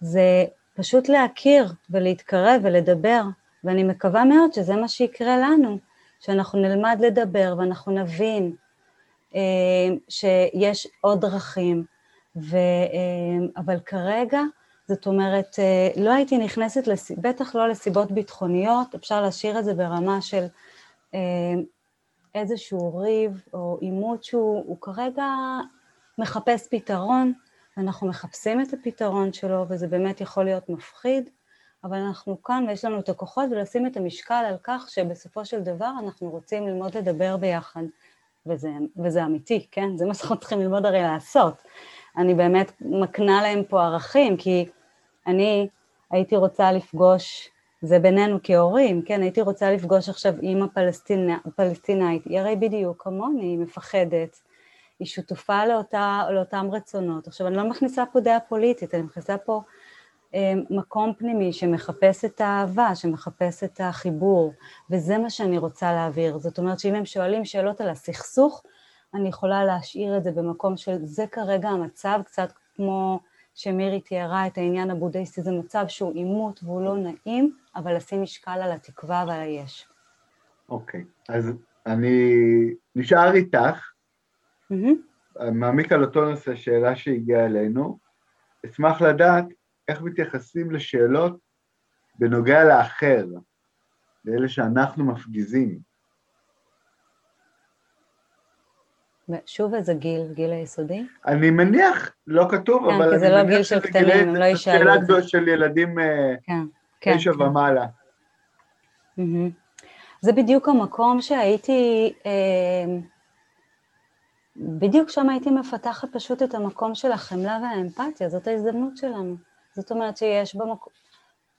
Speaker 6: זה פשוט להכיר ולהתקרב ולדבר, ואני מקווה מאוד שזה מה שיקרה לנו, שאנחנו נלמד לדבר ואנחנו נבין אה, שיש עוד דרכים, ו, אה, אבל כרגע, זאת אומרת, אה, לא הייתי נכנסת, לס... בטח לא לסיבות ביטחוניות, אפשר להשאיר את זה ברמה של איזשהו ריב או עימות שהוא כרגע מחפש פתרון, ואנחנו מחפשים את הפתרון שלו וזה באמת יכול להיות מפחיד, אבל אנחנו כאן ויש לנו את הכוחות ולשים את המשקל על כך שבסופו של דבר אנחנו רוצים ללמוד לדבר ביחד, וזה, וזה אמיתי, כן? זה מה שאנחנו צריכים ללמוד הרי לעשות. אני באמת מקנה להם פה ערכים, כי אני הייתי רוצה לפגוש, זה בינינו כהורים, כן? הייתי רוצה לפגוש עכשיו אימא פלסטינאית, היא הרי בדיוק כמוני, היא מפחדת היא שותפה לאותה, לאותם רצונות. עכשיו, אני לא מכניסה פה דעה פוליטית, אני מכניסה פה אה, מקום פנימי שמחפש את האהבה, שמחפש את החיבור, וזה מה שאני רוצה להעביר. זאת אומרת שאם הם שואלים שאלות על הסכסוך, אני יכולה להשאיר את זה במקום של זה כרגע המצב, קצת כמו שמירי תיארה את העניין הבודהיסטי, זה מצב שהוא עימות והוא לא נעים, אבל לשים משקל על התקווה ועל היש.
Speaker 5: אוקיי, okay. אז אני נשאר איתך, Mm-hmm. אה, מעמיק על אותו נושא, שאלה שהגיעה אלינו, אשמח לדעת איך מתייחסים לשאלות בנוגע לאחר, לאלה שאנחנו מפגיזים.
Speaker 6: שוב איזה גיל, גיל היסודי? אני
Speaker 5: מניח, לא כתוב,
Speaker 6: כן,
Speaker 5: אבל כן,
Speaker 6: כי זה לא גיל של קטנים, גילי, הם לא ישאלו שאלה
Speaker 5: גדולה של ילדים אה, כן, תשע כן, כן, ומעלה. Mm-hmm.
Speaker 6: זה בדיוק המקום שהייתי, אה, בדיוק שם הייתי מפתחת פשוט את המקום של החמלה והאמפתיה, זאת ההזדמנות שלנו. זאת אומרת שיש במקום...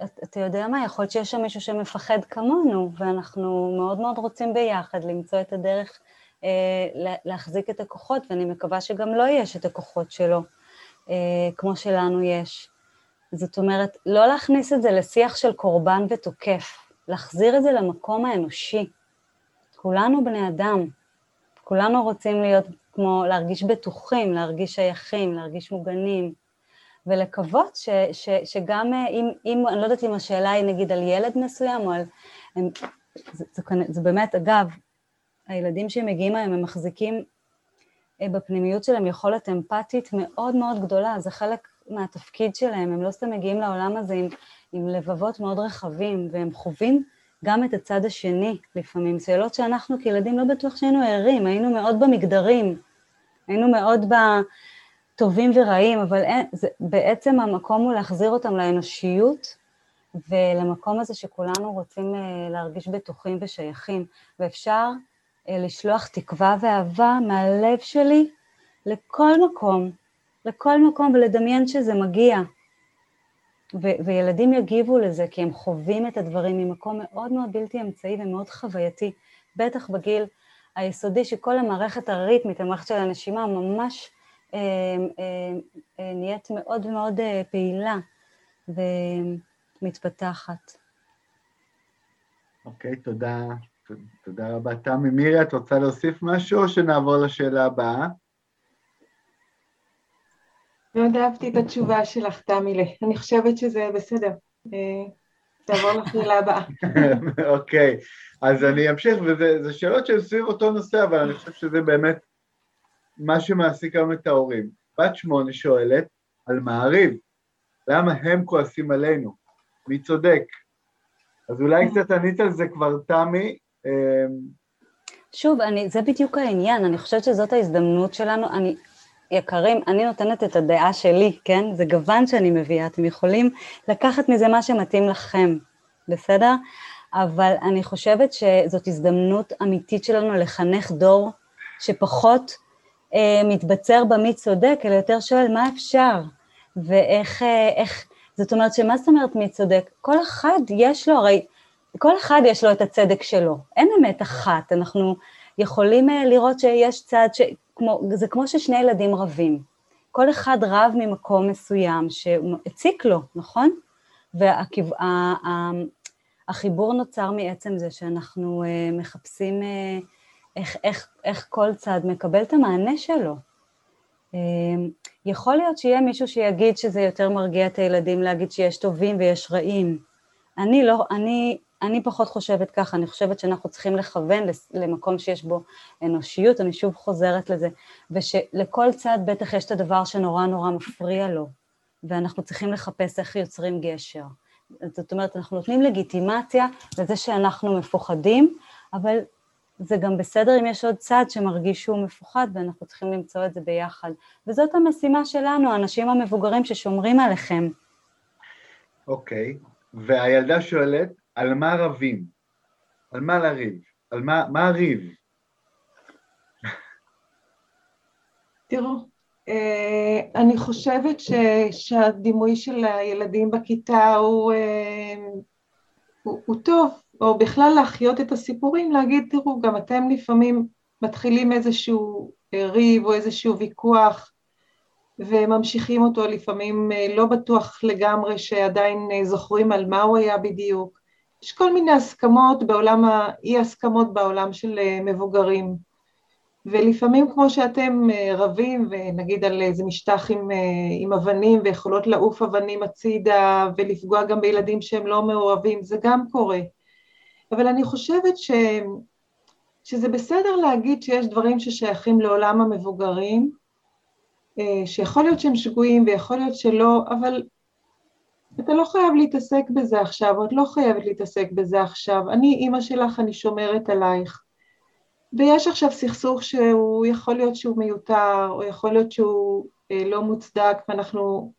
Speaker 6: אתה את יודע מה, יכול להיות שיש שם מישהו שמפחד כמונו, ואנחנו מאוד מאוד רוצים ביחד למצוא את הדרך אה, להחזיק את הכוחות, ואני מקווה שגם לו לא יש את הכוחות שלו, אה, כמו שלנו יש. זאת אומרת, לא להכניס את זה לשיח של קורבן ותוקף, להחזיר את זה למקום האנושי. כולנו בני אדם, כולנו רוצים להיות כמו להרגיש בטוחים, להרגיש שייכים, להרגיש מוגנים, ולקוות ש, ש, שגם אה, אם, אם, אני לא יודעת אם השאלה היא נגיד על ילד מסוים או על... הם, זה, זה, זה, זה באמת, אגב, הילדים שמגיעים היום הם מחזיקים אה, בפנימיות שלהם יכולת אמפתית מאוד מאוד גדולה, זה חלק מהתפקיד שלהם, הם לא סתם מגיעים לעולם הזה עם, עם לבבות מאוד רחבים, והם חווים גם את הצד השני לפעמים, שאלות לא שאנחנו כילדים לא בטוח שהיינו ערים, היינו מאוד במגדרים, היינו מאוד בטובים ורעים, אבל אין, זה, בעצם המקום הוא להחזיר אותם לאנושיות ולמקום הזה שכולנו רוצים אה, להרגיש בטוחים ושייכים, ואפשר אה, לשלוח תקווה ואהבה מהלב שלי לכל מקום, לכל מקום, ולדמיין שזה מגיע. ו- וילדים יגיבו לזה כי הם חווים את הדברים ממקום מאוד מאוד בלתי אמצעי ומאוד חווייתי, בטח בגיל היסודי שכל המערכת הריתמית, המערכת של הנשימה, ממש אה, אה, אה, נהיית מאוד מאוד אה, פעילה ומתפתחת.
Speaker 5: אוקיי, okay, תודה. תודה רבה. תמי מירי, את רוצה להוסיף משהו או שנעבור לשאלה הבאה?
Speaker 4: מאוד לא אהבתי את התשובה שלך, תמי, אני חושבת שזה בסדר. אה, תעבור לשאלה הבאה.
Speaker 5: אוקיי, אז אני אמשיך, וזה שאלות שהן סביב אותו נושא, אבל אני חושב שזה באמת מה שמעסיק היום את ההורים. בת שמונה שואלת על מעריב, למה הם כועסים עלינו? מי צודק? אז אולי אה. קצת ענית על זה כבר, תמי.
Speaker 6: אה, שוב, אני, זה בדיוק העניין, אני חושבת שזאת ההזדמנות שלנו, אני, יקרים, אני נותנת את הדעה שלי, כן? זה גוון שאני מביאה, אתם יכולים לקחת מזה מה שמתאים לכם, בסדר? אבל אני חושבת שזאת הזדמנות אמיתית שלנו לחנך דור שפחות אה, מתבצר במי צודק, אלא יותר שואל מה אפשר, ואיך, אה, איך, זאת אומרת שמה זאת אומרת מי צודק? כל אחד יש לו, הרי כל אחד יש לו את הצדק שלו, אין אמת אחת, אנחנו יכולים אה, לראות שיש צד, ש... כמו, זה כמו ששני ילדים רבים. כל אחד רב ממקום מסוים שהציק לו, נכון? והחיבור נוצר מעצם זה שאנחנו אה, מחפשים אה, איך, איך, איך כל צד מקבל את המענה שלו. אה, יכול להיות שיהיה מישהו שיגיד שזה יותר מרגיע את הילדים להגיד שיש טובים ויש רעים. אני לא, אני אני פחות חושבת ככה, אני חושבת שאנחנו צריכים לכוון למקום שיש בו אנושיות, אני שוב חוזרת לזה, ושלכל צד בטח יש את הדבר שנורא נורא מפריע לו, ואנחנו צריכים לחפש איך יוצרים גשר. זאת אומרת, אנחנו נותנים לגיטימציה לזה שאנחנו מפוחדים, אבל זה גם בסדר אם יש עוד צד שמרגיש שהוא מפוחד ואנחנו צריכים למצוא את זה ביחד. וזאת המשימה שלנו, האנשים המבוגרים ששומרים עליכם.
Speaker 5: אוקיי, okay. והילדה שואלת, על מה רבים? על מה לריב? על מה, מה הריב?
Speaker 4: תראו, אה, אני חושבת ש, שהדימוי של הילדים בכיתה הוא, אה, הוא, הוא טוב, או בכלל להחיות את הסיפורים, להגיד, תראו, גם אתם לפעמים מתחילים איזשהו אה, ריב או איזשהו ויכוח וממשיכים אותו לפעמים לא בטוח לגמרי שעדיין זוכרים על מה הוא היה בדיוק יש כל מיני הסכמות בעולם, אי הסכמות בעולם של אה, מבוגרים. ולפעמים כמו שאתם אה, רבים, ונגיד על איזה משטח עם, אה, עם אבנים ויכולות לעוף אבנים הצידה ולפגוע גם בילדים שהם לא מעורבים, זה גם קורה. אבל אני חושבת ש, שזה בסדר להגיד שיש דברים ששייכים לעולם המבוגרים, שיכול להיות שהם שגויים ויכול להיות שלא, אבל אתה לא חייב להתעסק בזה עכשיו, או את לא חייבת להתעסק בזה עכשיו. אני אימא שלך, אני שומרת עלייך. ויש עכשיו סכסוך שהוא, יכול להיות שהוא מיותר, או יכול להיות שהוא אה, לא מוצדק, ואנחנו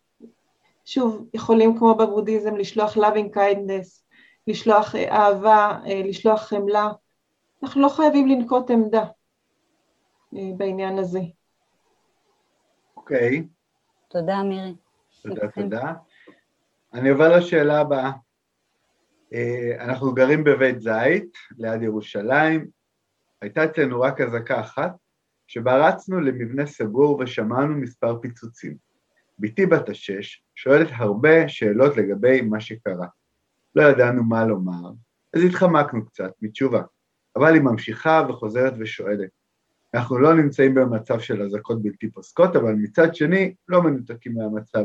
Speaker 4: שוב יכולים כמו בבודהיזם לשלוח loving kindness, לשלוח אה, אהבה, אה, לשלוח חמלה. אנחנו לא חייבים לנקוט עמדה אה, בעניין הזה.
Speaker 5: אוקיי. Okay. תודה מירי. תודה, תודה. אני עובר לשאלה הבאה. אה, אנחנו גרים בבית זית, ליד ירושלים. הייתה אצלנו רק אזעקה אחת, שבה רצנו למבנה סגור ושמענו מספר פיצוצים. בתי בת השש שואלת הרבה שאלות לגבי מה שקרה. לא ידענו מה לומר, אז התחמקנו קצת מתשובה, אבל היא ממשיכה וחוזרת ושואלת. אנחנו לא נמצאים במצב של אזעקות בלתי פוסקות, אבל מצד שני, לא מנותקים מהמצב.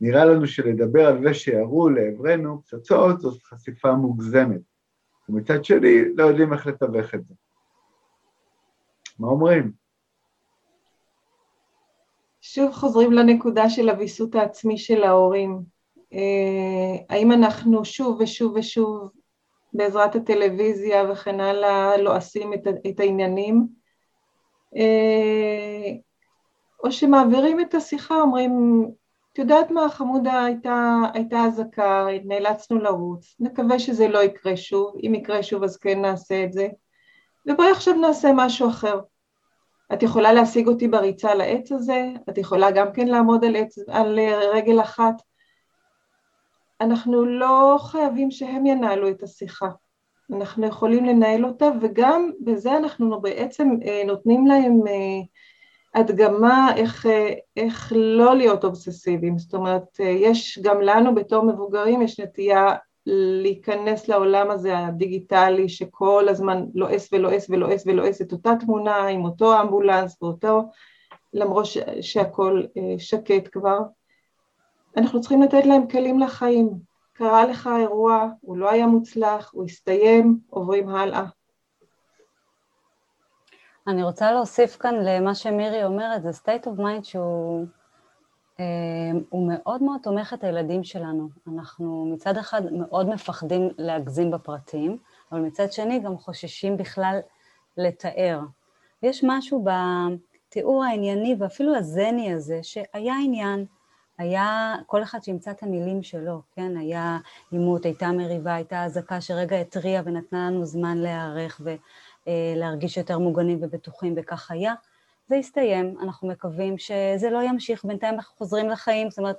Speaker 5: נראה לנו שלדבר על זה שירו לעברנו פצצות זאת חשיפה מוגזמת, ומצד שני לא יודעים איך לתווך את זה. מה אומרים?
Speaker 4: שוב חוזרים לנקודה של הוויסות העצמי של ההורים. אה, האם אנחנו שוב ושוב ושוב בעזרת הטלוויזיה וכן הלאה לועשים לא את, את העניינים, אה, או שמעבירים את השיחה, אומרים יודעת מה, חמודה הייתה, הייתה אזעקה, נאלצנו לרוץ, נקווה שזה לא יקרה שוב, אם יקרה שוב אז כן נעשה את זה, ובואי עכשיו נעשה משהו אחר. את יכולה להשיג אותי בריצה על העץ הזה, את יכולה גם כן לעמוד על, עץ, על אה, רגל אחת. אנחנו לא חייבים שהם ינהלו את השיחה, אנחנו יכולים לנהל אותה, וגם בזה אנחנו בעצם אה, נותנים להם אה, הדגמה איך, אה, איך לא להיות אובססיביים, זאת אומרת אה, יש גם לנו בתור מבוגרים יש נטייה להיכנס לעולם הזה הדיגיטלי שכל הזמן לועס ולועס ולועס ולועס את אותה תמונה עם אותו אמבולנס ואותו, למרות ש, שהכל אה, שקט כבר. אנחנו צריכים לתת להם כלים לחיים. קרה לך אירוע, הוא לא היה מוצלח, הוא הסתיים, עוברים הלאה.
Speaker 6: אני רוצה להוסיף כאן למה שמירי אומרת, זה state of mind שהוא אה, הוא מאוד מאוד תומך את הילדים שלנו. אנחנו מצד אחד מאוד מפחדים להגזים בפרטים, אבל מצד שני גם חוששים בכלל לתאר. יש משהו בתיאור הענייני ואפילו הזני הזה, שהיה עניין, היה כל אחד שימצא את המילים שלו, כן? היה עימות, הייתה מריבה, הייתה אזעקה שרגע התריעה ונתנה לנו זמן להיערך, ו... אה, להרגיש יותר מוגנים ובטוחים, וכך היה. זה הסתיים, אנחנו מקווים שזה לא ימשיך, בינתיים אנחנו חוזרים לחיים, זאת אומרת,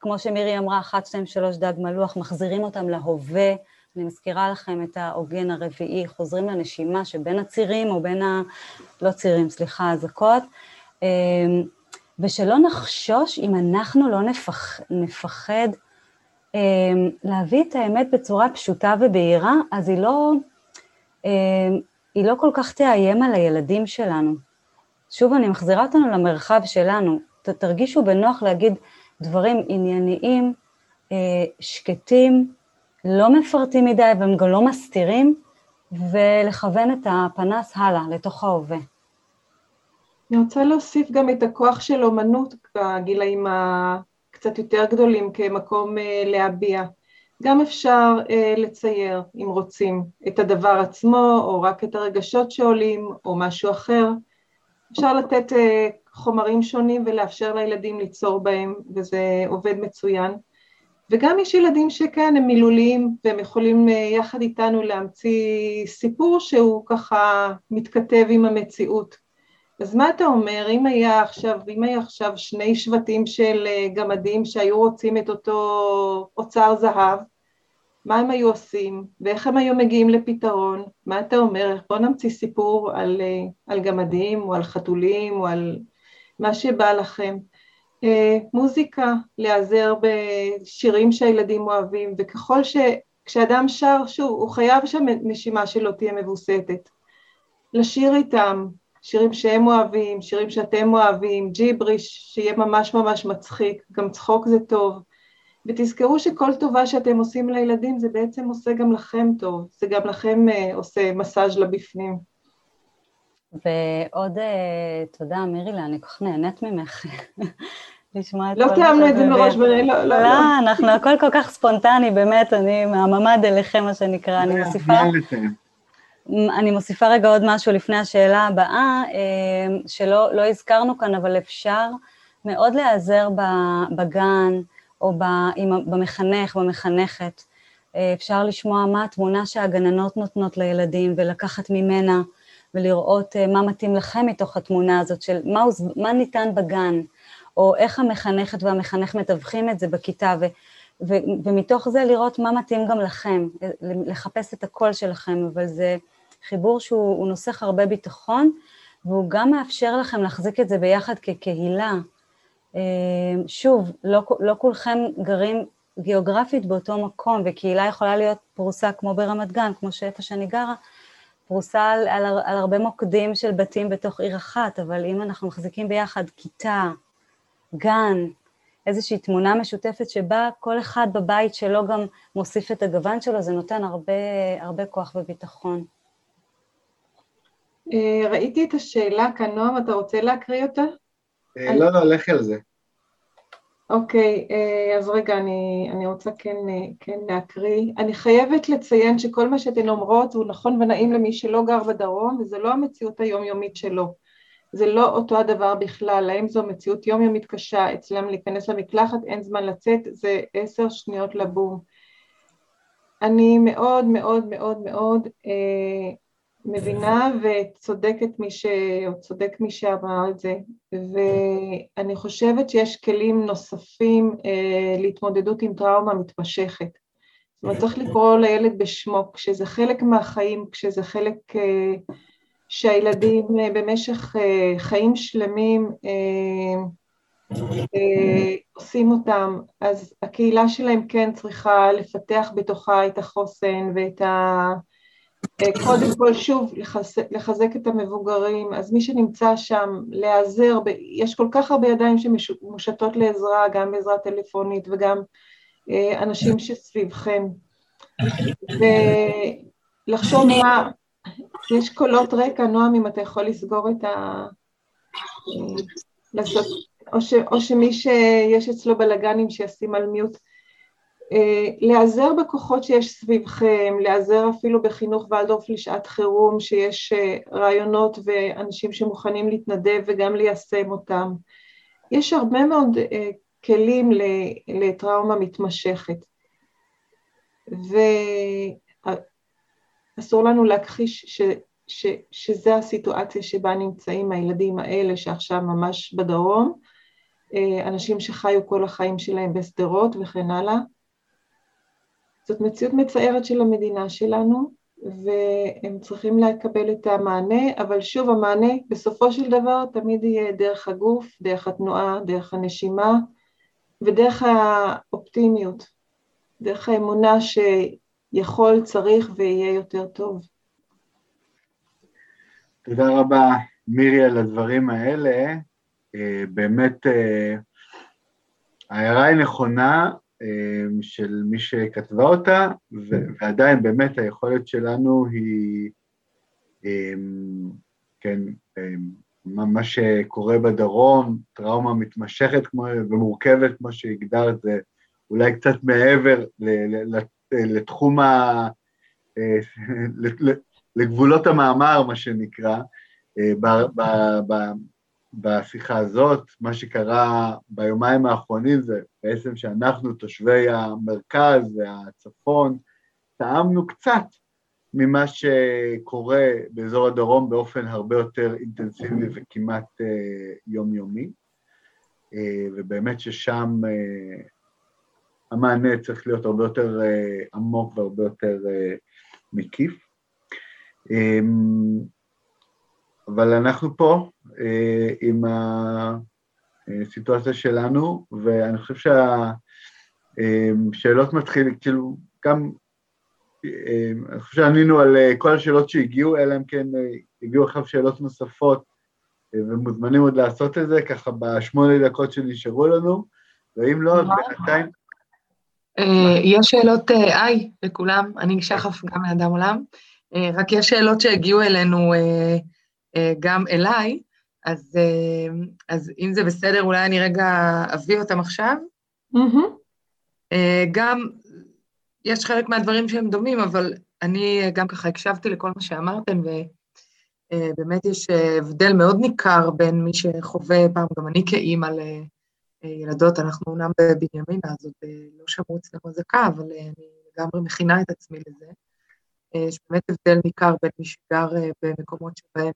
Speaker 6: כמו שמירי אמרה, אחת, שתיים, שלוש, דג מלוח, מחזירים אותם להווה, אני מזכירה לכם את העוגן הרביעי, חוזרים לנשימה שבין הצירים, או בין ה... לא צירים, סליחה, אזעקות, אה, ושלא נחשוש אם אנחנו לא נפח, נפחד אה, להביא את האמת בצורה פשוטה ובהירה, אז היא לא... היא לא כל כך תאיים על הילדים שלנו. שוב, אני מחזירה אותנו למרחב שלנו. ת, תרגישו בנוח להגיד דברים ענייניים, אה, שקטים, לא מפרטים מדי והם גם לא מסתירים, ולכוון את הפנס הלאה, לתוך ההווה.
Speaker 4: אני רוצה להוסיף גם את הכוח של אומנות בגילאים הקצת יותר גדולים כמקום אה, להביע. גם אפשר אה, לצייר, אם רוצים, את הדבר עצמו, או רק את הרגשות שעולים, או משהו אחר. אפשר לתת אה, חומרים שונים ולאפשר לילדים ליצור בהם, וזה עובד מצוין. וגם יש ילדים שכן, הם מילוליים, והם יכולים אה, יחד איתנו להמציא סיפור שהוא ככה מתכתב עם המציאות. אז מה אתה אומר, אם היה עכשיו, אם היה עכשיו שני שבטים של אה, גמדים שהיו רוצים את אותו אוצר זהב, מה הם היו עושים, ואיך הם היו מגיעים לפתרון, מה אתה אומר, בוא נמציא סיפור על, אה, על גמדים, או על חתולים, או על מה שבא לכם. אה, מוזיקה, להיעזר בשירים שהילדים אוהבים, וככל ש... כשאדם שר, שוב, הוא חייב שהנשימה שלו תהיה מבוסתת. לשיר איתם, שירים שהם אוהבים, שירים שאתם אוהבים, ג'יבריש שיהיה ממש ממש מצחיק, גם צחוק זה טוב. ותזכרו שכל טובה שאתם עושים לילדים זה בעצם עושה גם לכם טוב, זה גם לכם uh, עושה מסאז' לבפנים.
Speaker 6: ועוד uh, תודה מירילה, אני כל כך נהנית ממך.
Speaker 4: לשמוע את לא כל...
Speaker 6: לא
Speaker 4: תיאמנו את זה מראש,
Speaker 6: לא, לא, לא. לא, אנחנו הכל כל כך ספונטני, באמת, אני מהממ"ד אליכם, מה שנקרא, אני מוסיפה. אני מוסיפה רגע עוד משהו לפני השאלה הבאה, אה, שלא לא הזכרנו כאן, אבל אפשר מאוד להיעזר בגן או במחנך, במחנכת. אה, אפשר לשמוע מה התמונה שהגננות נותנות לילדים ולקחת ממנה ולראות אה, מה מתאים לכם מתוך התמונה הזאת של מה, מה ניתן בגן, או איך המחנכת והמחנך מתווכים את זה בכיתה, ו, ו, ומתוך זה לראות מה מתאים גם לכם, לחפש את הקול שלכם, אבל זה... חיבור שהוא נוסח הרבה ביטחון, והוא גם מאפשר לכם להחזיק את זה ביחד כקהילה. אה, שוב, לא, לא כולכם גרים גיאוגרפית באותו מקום, וקהילה יכולה להיות פרוסה כמו ברמת גן, כמו שאיפה שאני גרה, פרוסה על, על, על הרבה מוקדים של בתים בתוך עיר אחת, אבל אם אנחנו מחזיקים ביחד כיתה, גן, איזושהי תמונה משותפת שבה כל אחד בבית שלו גם מוסיף את הגוון שלו, זה נותן הרבה, הרבה כוח וביטחון.
Speaker 4: אה, ראיתי את השאלה כאן, נועם, אתה רוצה להקריא אותה?
Speaker 5: אה, לא, לא, לכי על זה.
Speaker 4: אוקיי, okay, אה, אז רגע, אני, אני רוצה כן, כן להקריא. אני חייבת לציין שכל מה שאתן אומרות הוא נכון ונעים למי שלא גר בדרום, וזה לא המציאות היומיומית שלו. זה לא אותו הדבר בכלל, להם זו מציאות יומיומית קשה, אצלם להיכנס למקלחת, אין זמן לצאת, זה עשר שניות לבום. אני מאוד מאוד מאוד מאוד אה, מבינה וצודקת מי ש... או צודק מי שאמר את זה, ואני חושבת שיש כלים נוספים אה, להתמודדות עם טראומה מתמשכת. זאת אומרת, צריך לקרוא לילד בשמו, כשזה חלק מהחיים, כשזה חלק אה, שהילדים אה, במשך אה, חיים שלמים אה, אה, עושים אותם, אז הקהילה שלהם כן צריכה לפתח בתוכה את החוסן ואת ה... אה, קודם כל שוב לחזק את המבוגרים, אז מי שנמצא שם, להיעזר, יש כל כך הרבה ידיים שמושטות לעזרה, גם בעזרה טלפונית וגם אה, אנשים שסביבכם. ולחשוב מה, יש קולות רקע, נועם, אם אתה יכול לסגור את ה... אה, לעשות, או, ש, או שמי שיש אצלו בלאגנים שישים על מיוט. אה, להיעזר בכוחות שיש סביבכם, להיעזר אפילו בחינוך ולדורף לשעת חירום, שיש אה, רעיונות ואנשים שמוכנים להתנדב וגם ליישם אותם. יש הרבה מאוד אה, כלים לטראומה מתמשכת. ואסור לנו להכחיש ש... ש... שזה הסיטואציה שבה נמצאים הילדים האלה שעכשיו ממש בדרום, אנשים שחיו כל החיים שלהם בשדרות וכן הלאה. זאת מציאות מצערת של המדינה שלנו, והם צריכים לקבל את המענה, אבל שוב המענה בסופו של דבר תמיד יהיה דרך הגוף, דרך התנועה, דרך הנשימה ודרך האופטימיות, דרך האמונה שיכול, צריך ויהיה יותר טוב.
Speaker 5: תודה רבה מירי על הדברים האלה, אה, באמת אה, ההערה היא נכונה אמ, של מי שכתבה אותה, כן. ועדיין באמת היכולת שלנו היא, אמ, כן, אמ, מה שקורה בדרום, טראומה מתמשכת כמו, ומורכבת, כמו שהגדרת, זה אולי קצת מעבר לתחום ה... אה, לגבולות המאמר, מה שנקרא, אה, בשיחה הזאת, מה שקרה ביומיים האחרונים זה בעצם שאנחנו, תושבי המרכז והצפון, טעמנו קצת ממה שקורה באזור הדרום באופן הרבה יותר אינטנסיבי וכמעט אה, יומיומי, אה, ובאמת ששם אה, המענה צריך להיות הרבה יותר אה, עמוק והרבה יותר אה, מקיף. אה, אבל אנחנו פה, אה, עם הסיטואציה שלנו, ואני חושב שהשאלות אה, מתחילות, כאילו, גם, אה, אני חושב שענינו על כל השאלות שהגיעו, אלא אם כן הגיעו עכשיו שאלות נוספות, ומוזמנים עוד לעשות את זה, ככה בשמונה דקות שנשארו לנו, ואם לא, אז בינתיים...
Speaker 7: יש שאלות, היי, לכולם, אני שחף גם מאדם עולם, רק יש שאלות שהגיעו אלינו גם אליי, אז, אה, אז אם זה בסדר, אולי אני רגע אביא אותם עכשיו. Mm-hmm. גם, יש חלק מהדברים שהם דומים, אבל אני אה, גם ככה הקשבתי לכל מה שאמרתם, ובאמת יש הבדל מאוד ניכר בין מי שחווה, פעם גם אני כאימא לילדות, אנחנו אומנם בבנימינה, אז עוד לא שמעו אצלנו אזעקה, אבל אני לגמרי מכינה את עצמי לזה. יש באמת הבדל ניכר בין מי שגר במקומות שבהם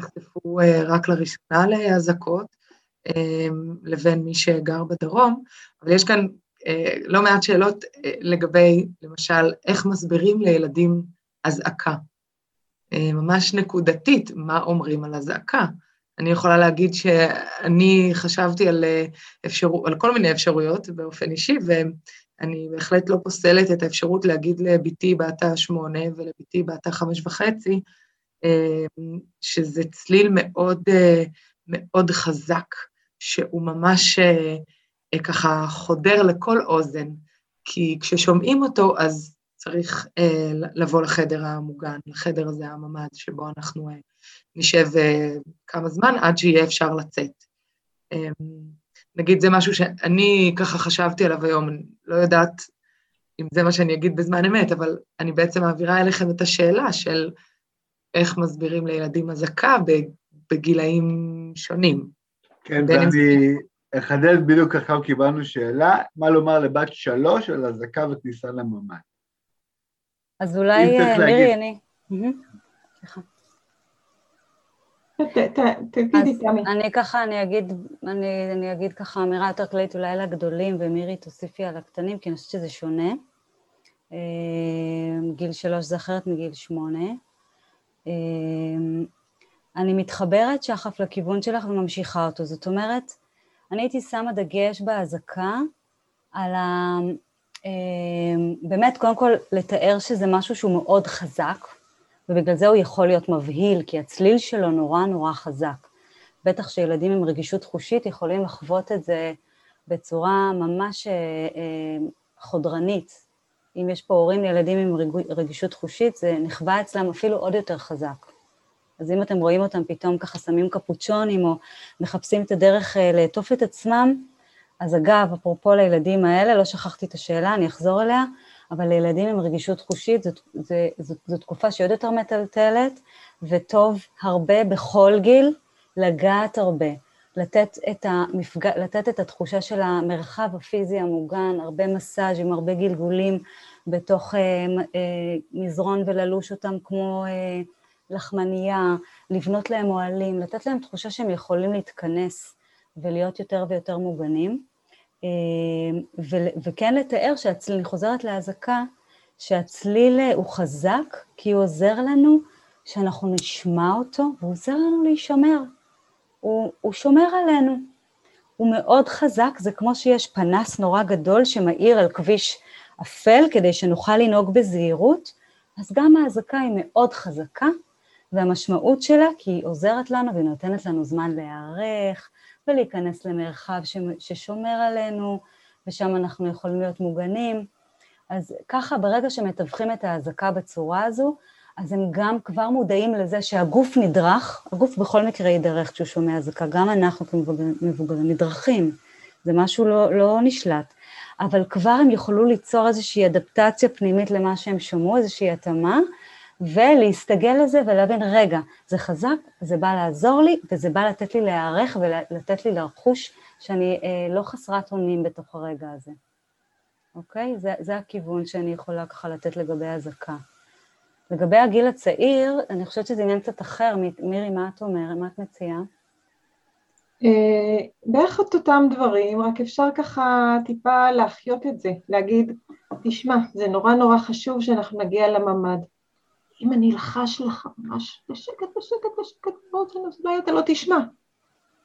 Speaker 7: נחשפו אה, רק לראשונה לאזעקות, אה, לבין מי שגר בדרום, אבל יש כאן אה, לא מעט שאלות לגבי, למשל, איך מסבירים לילדים אזעקה. ממש נקודתית, מה אומרים על אזעקה. אני יכולה להגיד שאני חשבתי על, אפשר... על כל מיני אפשרויות באופן אישי, ואני בהחלט לא פוסלת את האפשרות להגיד לבתי בת השמונה ולבתי בת החמש וחצי, אמ, שזה צליל מאוד, אה, מאוד חזק, שהוא ממש אה, אה, ככה חודר לכל אוזן, כי כששומעים אותו אז צריך לבוא לחדר המוגן, לחדר הזה, הממ"ד, שבו אנחנו נשב כמה זמן עד שיהיה אפשר לצאת. אמ, נגיד זה משהו שאני ככה חשבתי עליו היום, אני לא יודעת אם זה מה שאני אגיד בזמן אמת, אבל אני בעצם מעבירה אליכם את השאלה של איך מסבירים לילדים אזעקה בגילאים שונים.
Speaker 5: כן, ואני אחדד בדיוק עכשיו קיבלנו שאלה, מה לומר לבת שלוש על אזעקה וכניסה לממ"ד?
Speaker 6: אז אולי אה, מירי, אני... אני ככה, אני אגיד, אני, אני אגיד ככה אמירה יותר כללית אולי על הגדולים, ומירי תוסיפי על הקטנים, כי אני חושבת שזה שונה. אה, גיל שלוש זה אחרת מגיל שמונה. אמ, אני מתחברת שחף לכיוון שלך וממשיכה אותו. זאת אומרת, אני הייתי שמה דגש באזעקה על ה... אמ, באמת, קודם כל, לתאר שזה משהו שהוא מאוד חזק, ובגלל זה הוא יכול להיות מבהיל, כי הצליל שלו נורא נורא חזק. בטח שילדים עם רגישות חושית יכולים לחוות את זה בצורה ממש אה, אה, חודרנית, אם יש פה הורים לילדים עם רגישות חושית, זה נחווה אצלם אפילו עוד יותר חזק. אז אם אתם רואים אותם פתאום ככה שמים קפוצ'ונים או מחפשים את הדרך אה, לעטוף את עצמם, אז אגב, אפרופו לילדים האלה, לא שכחתי את השאלה, אני אחזור אליה, אבל לילדים עם רגישות חושית זו, זו, זו, זו תקופה שהיא עוד יותר מטלטלת, וטוב הרבה בכל גיל לגעת הרבה. לתת את, המפג... לתת את התחושה של המרחב הפיזי המוגן, הרבה מסאז' עם הרבה גלגולים בתוך אה, אה, מזרון וללוש אותם כמו אה, לחמנייה, לבנות להם אוהלים, לתת להם תחושה שהם יכולים להתכנס ולהיות יותר ויותר מוגנים, אה, ו- וכן לתאר שהצליל, אני חוזרת לאזעקה, שהצליל אה, הוא חזק כי הוא עוזר לנו שאנחנו נשמע אותו והוא עוזר לנו להישמר. הוא, הוא שומר עלינו. הוא מאוד חזק, זה כמו שיש פנס נורא גדול שמאיר על כביש אפל כדי שנוכל לנהוג בזהירות, אז גם האזעקה היא מאוד חזקה, והמשמעות שלה כי היא עוזרת לנו והיא נותנת לנו זמן להיערך ולהיכנס למרחב ששומר עלינו, ושם אנחנו יכולים להיות מוגנים. אז ככה, ברגע שמתווכים את האזעקה בצורה הזו, אז הם גם כבר מודעים לזה שהגוף נדרך, הגוף בכל מקרה יידרך כשהוא שומע אזעקה, גם אנחנו כמבוגרים נדרכים, זה משהו לא, לא נשלט, אבל כבר הם יוכלו ליצור איזושהי אדפטציה פנימית למה שהם שמעו, איזושהי התאמה, ולהסתגל לזה ולהבין, רגע, זה חזק, זה בא לעזור לי, וזה בא לתת לי להיערך ולתת לי לרכוש שאני אה, לא חסרת אונים בתוך הרגע הזה, אוקיי? זה, זה הכיוון שאני יכולה ככה לתת לגבי אזעקה. לגבי הגיל הצעיר, אני חושבת שזה עניין קצת אחר. מירי, מה את אומרת? מה את מציעה?
Speaker 4: אה, בערך את אותם דברים, רק אפשר ככה טיפה להחיות את זה, להגיד, תשמע, זה נורא נורא חשוב שאנחנו נגיע לממ"ד. אם אני אלחש לך ממש בשקט, בשקט, בשקט, בואו, שנה, אולי אתה לא תשמע.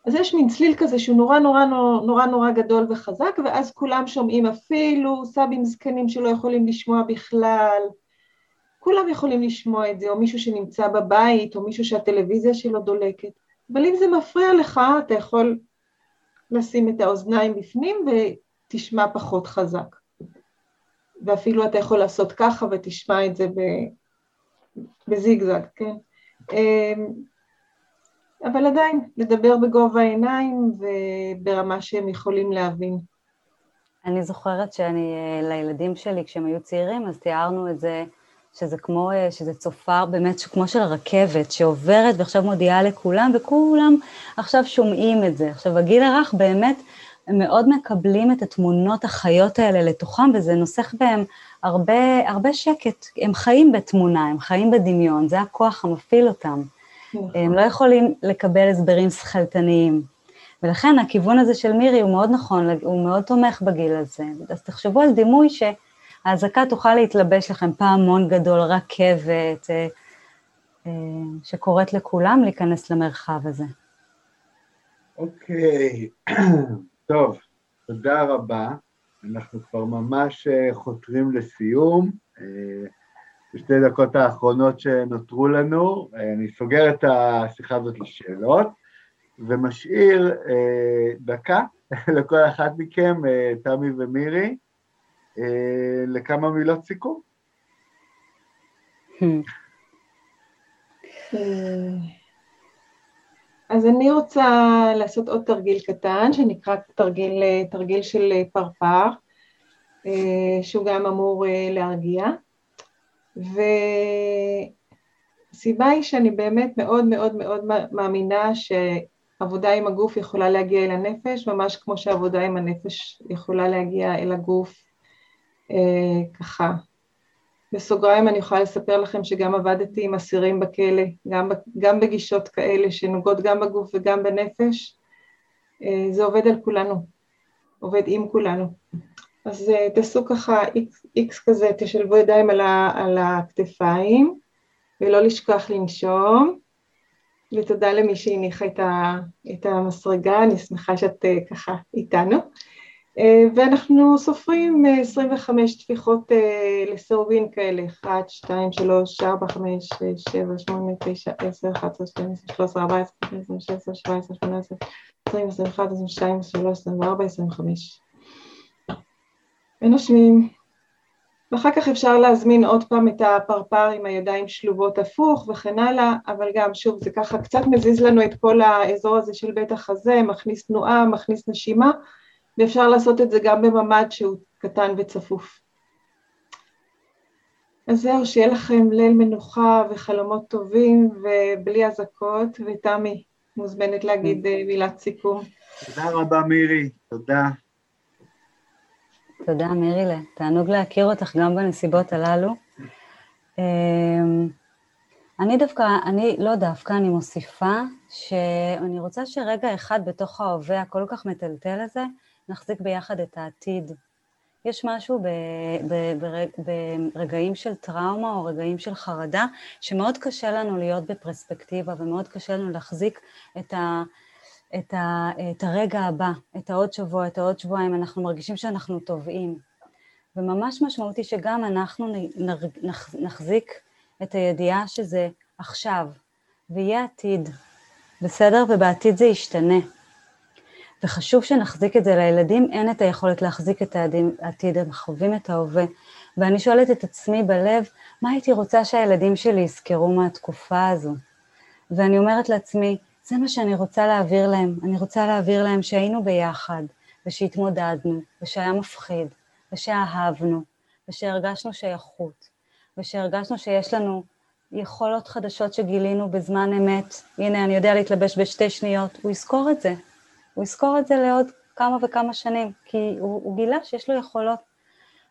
Speaker 4: אז יש מין צליל כזה שהוא נורא נורא נורא נורא, נורא גדול וחזק, ואז כולם שומעים אפילו סבים זקנים שלא יכולים לשמוע בכלל, כולם יכולים לשמוע את זה, או מישהו שנמצא בבית, או מישהו שהטלוויזיה שלו דולקת, אבל אם זה מפריע לך, אתה יכול לשים את האוזניים בפנים ותשמע פחות חזק. ואפילו אתה יכול לעשות ככה ותשמע את זה בזיגזג, כן? אמ, אבל עדיין, לדבר בגובה העיניים וברמה שהם יכולים להבין.
Speaker 6: אני זוכרת שאני, אה, לילדים שלי, כשהם היו צעירים, אז תיארנו את זה שזה כמו, אה, שזה צופר באמת כמו של הרכבת שעוברת ועכשיו מודיעה לכולם, וכולם עכשיו שומעים את זה. עכשיו, הגיל הרך באמת הם מאוד מקבלים את התמונות החיות האלה לתוכם, וזה נוסח בהם הרבה, הרבה שקט. הם חיים בתמונה, הם חיים בדמיון, זה הכוח המפעיל אותם. נכון. הם לא יכולים לקבל הסברים שכלתניים. ולכן הכיוון הזה של מירי הוא מאוד נכון, הוא מאוד תומך בגיל הזה. אז תחשבו על דימוי ש... האזעקה תוכל להתלבש לכם פעמון גדול, רכבת, אה, אה, שקוראת לכולם להיכנס למרחב הזה.
Speaker 5: אוקיי, okay. טוב, תודה רבה. אנחנו כבר ממש אה, חותרים לסיום. בשתי דקות האחרונות שנותרו לנו, אני סוגר את השיחה הזאת לשאלות, ומשאיר דקה לכל אחת מכם, תמי ומירי, אה, לכמה מילות סיכום. Hmm. אה,
Speaker 4: אז אני רוצה לעשות עוד תרגיל קטן, שנקרא תרגיל, אה, תרגיל של פרפר, שהוא גם אמור להרגיע. והסיבה היא שאני באמת מאוד מאוד מאוד מאמינה שעבודה עם הגוף יכולה להגיע אל הנפש, ממש כמו שעבודה עם הנפש יכולה להגיע אל הגוף אה, ככה, בסוגריים אני יכולה לספר לכם שגם עבדתי עם אסירים בכלא, גם, גם בגישות כאלה שנוגעות גם בגוף וגם בנפש, אה, זה עובד על כולנו, עובד עם כולנו. אז אה, תעשו ככה איקס, איקס כזה, תשלבו ידיים על, ה, על הכתפיים, ולא לשכוח לנשום, ותודה למי שהניחה את, ה, את המסרגה, אני שמחה שאת ככה איתנו. אה, ואנחנו סופרים 25 אה, טפיחות אה, לסירובין כאלה, 1, 2, 3, 4, 5, 6, 7, 8, 9, 10, 11, 12, 13, 14, 15, 16, 17, 18, 20, 21, 22, 23, 24, 25. ונושמים. ואחר כך אפשר להזמין עוד פעם את הפרפר עם הידיים שלובות הפוך וכן הלאה, אבל גם שוב זה ככה קצת מזיז לנו את כל האזור הזה של בית החזה, מכניס תנועה, מכניס נשימה, ואפשר לעשות את זה גם בממד שהוא קטן וצפוף. אז זהו, שיהיה לכם ליל מנוחה וחלומות טובים ובלי אזעקות, ותמי מוזמנת להגיד אה, מילת סיכום. תודה רבה מירי, תודה. תודה מירי, תענוג להכיר אותך גם בנסיבות הללו. אמ, אני דווקא, אני לא דווקא, אני מוסיפה שאני רוצה שרגע אחד בתוך ההווה הכל כך מטלטל הזה, נחזיק ביחד את העתיד. יש משהו ב, ב, ב, ברגעים של טראומה או רגעים של חרדה שמאוד קשה לנו להיות בפרספקטיבה ומאוד קשה לנו להחזיק את, ה, את, ה, את הרגע הבא, את העוד שבוע, את העוד שבועיים, אנחנו מרגישים שאנחנו טובעים. וממש משמעותי שגם אנחנו נחזיק את הידיעה שזה עכשיו, ויהיה עתיד, בסדר? ובעתיד זה ישתנה. וחשוב שנחזיק את זה. לילדים אין את היכולת להחזיק את העתיד, הם חווים את ההווה. ואני שואלת את עצמי בלב, מה הייתי רוצה שהילדים שלי יזכרו מהתקופה הזו? ואני אומרת לעצמי, זה מה שאני רוצה להעביר להם. אני רוצה להעביר להם שהיינו ביחד, ושהתמודדנו, ושהיה מפחיד, ושאהבנו, ושהרגשנו שייכות, ושהרגשנו שיש לנו יכולות חדשות שגילינו בזמן אמת. הנה, אני יודע להתלבש בשתי שניות, הוא יזכור את זה. הוא יזכור את זה לעוד כמה וכמה שנים, כי הוא, הוא גילה שיש לו יכולות.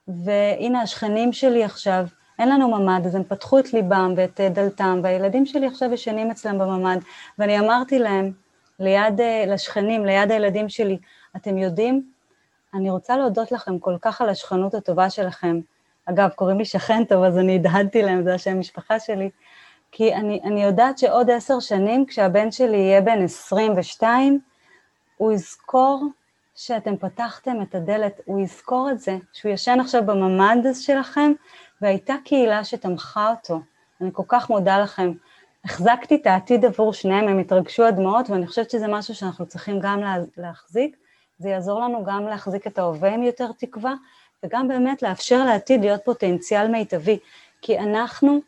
Speaker 4: והנה השכנים שלי עכשיו, אין לנו ממ"ד, אז הם פתחו את ליבם ואת אה, דלתם, והילדים שלי עכשיו ישנים אצלם בממ"ד, ואני אמרתי להם, ליד, אה, לשכנים, ליד הילדים שלי, אתם יודעים, אני רוצה להודות לכם כל כך על השכנות הטובה שלכם. אגב, קוראים לי שכן טוב, אז אני הדהדתי להם, זה השם משפחה שלי, כי אני, אני יודעת שעוד עשר שנים, כשהבן שלי יהיה בן 22, הוא יזכור שאתם פתחתם את הדלת, הוא יזכור את זה, שהוא ישן עכשיו בממ"ד שלכם, והייתה קהילה שתמכה אותו. אני כל כך מודה לכם. החזקתי את העתיד עבור שניהם, הם התרגשו הדמעות, ואני חושבת שזה משהו שאנחנו צריכים גם להחזיק. זה יעזור לנו גם להחזיק את ההווה עם יותר תקווה, וגם באמת לאפשר לעתיד להיות פוטנציאל מיטבי, כי אנחנו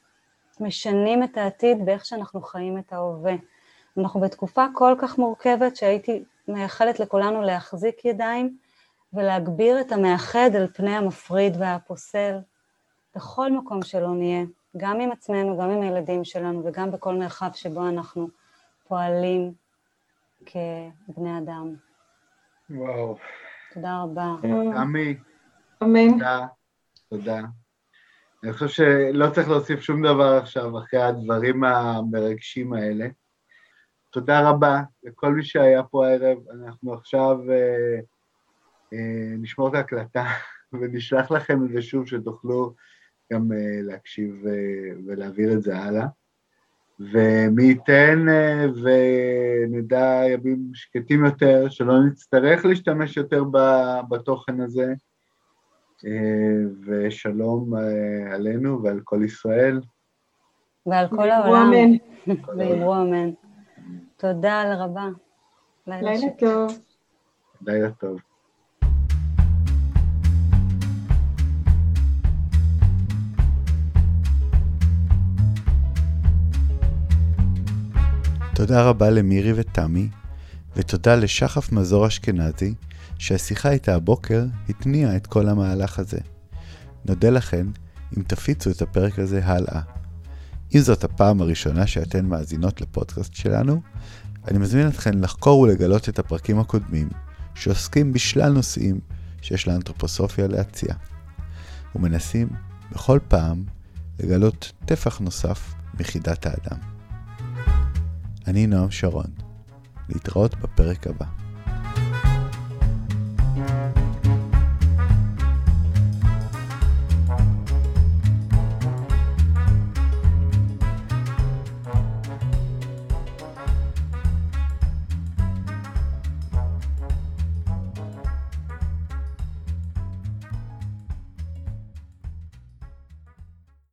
Speaker 4: משנים את העתיד באיך שאנחנו חיים את ההווה. אנחנו בתקופה כל כך מורכבת שהייתי מייחלת לכולנו להחזיק ידיים ולהגביר את המאחד על פני המפריד והפוסל, בכל מקום שלא נהיה, גם עם עצמנו, גם עם הילדים שלנו וגם בכל מרחב שבו אנחנו פועלים כבני אדם. וואו. תודה רבה. תמי. אמן. תודה. תודה. אני חושב שלא צריך להוסיף שום דבר עכשיו אחרי הדברים המרגשים האלה. תודה רבה לכל מי שהיה פה הערב, אנחנו עכשיו אה, אה, נשמור את ההקלטה ונשלח לכם את זה שוב, שתוכלו גם אה, להקשיב אה, ולהעביר את זה הלאה. ומי ייתן אה, ונדע ימים שקטים יותר, שלא נצטרך להשתמש יותר ב, בתוכן הזה, אה, ושלום אה, עלינו ועל כל ישראל. ועל כל העולם. ואמרו אמן. ואמרו אמן. תודה רבה. לילה, טוב. לילה טוב. תודה רבה למירי ותמי, ותודה לשחף מזור אשכנזי, שהשיחה איתה הבוקר התניעה את כל המהלך הזה. נודה לכן אם תפיצו את הפרק הזה הלאה. אם זאת הפעם הראשונה שאתן מאזינות לפודקאסט שלנו, אני מזמין אתכן לחקור ולגלות את הפרקים הקודמים, שעוסקים בשלל נושאים שיש לאנתרופוסופיה להציע. ומנסים בכל פעם לגלות טפח נוסף מחידת האדם. אני נועם שרון, להתראות בפרק הבא.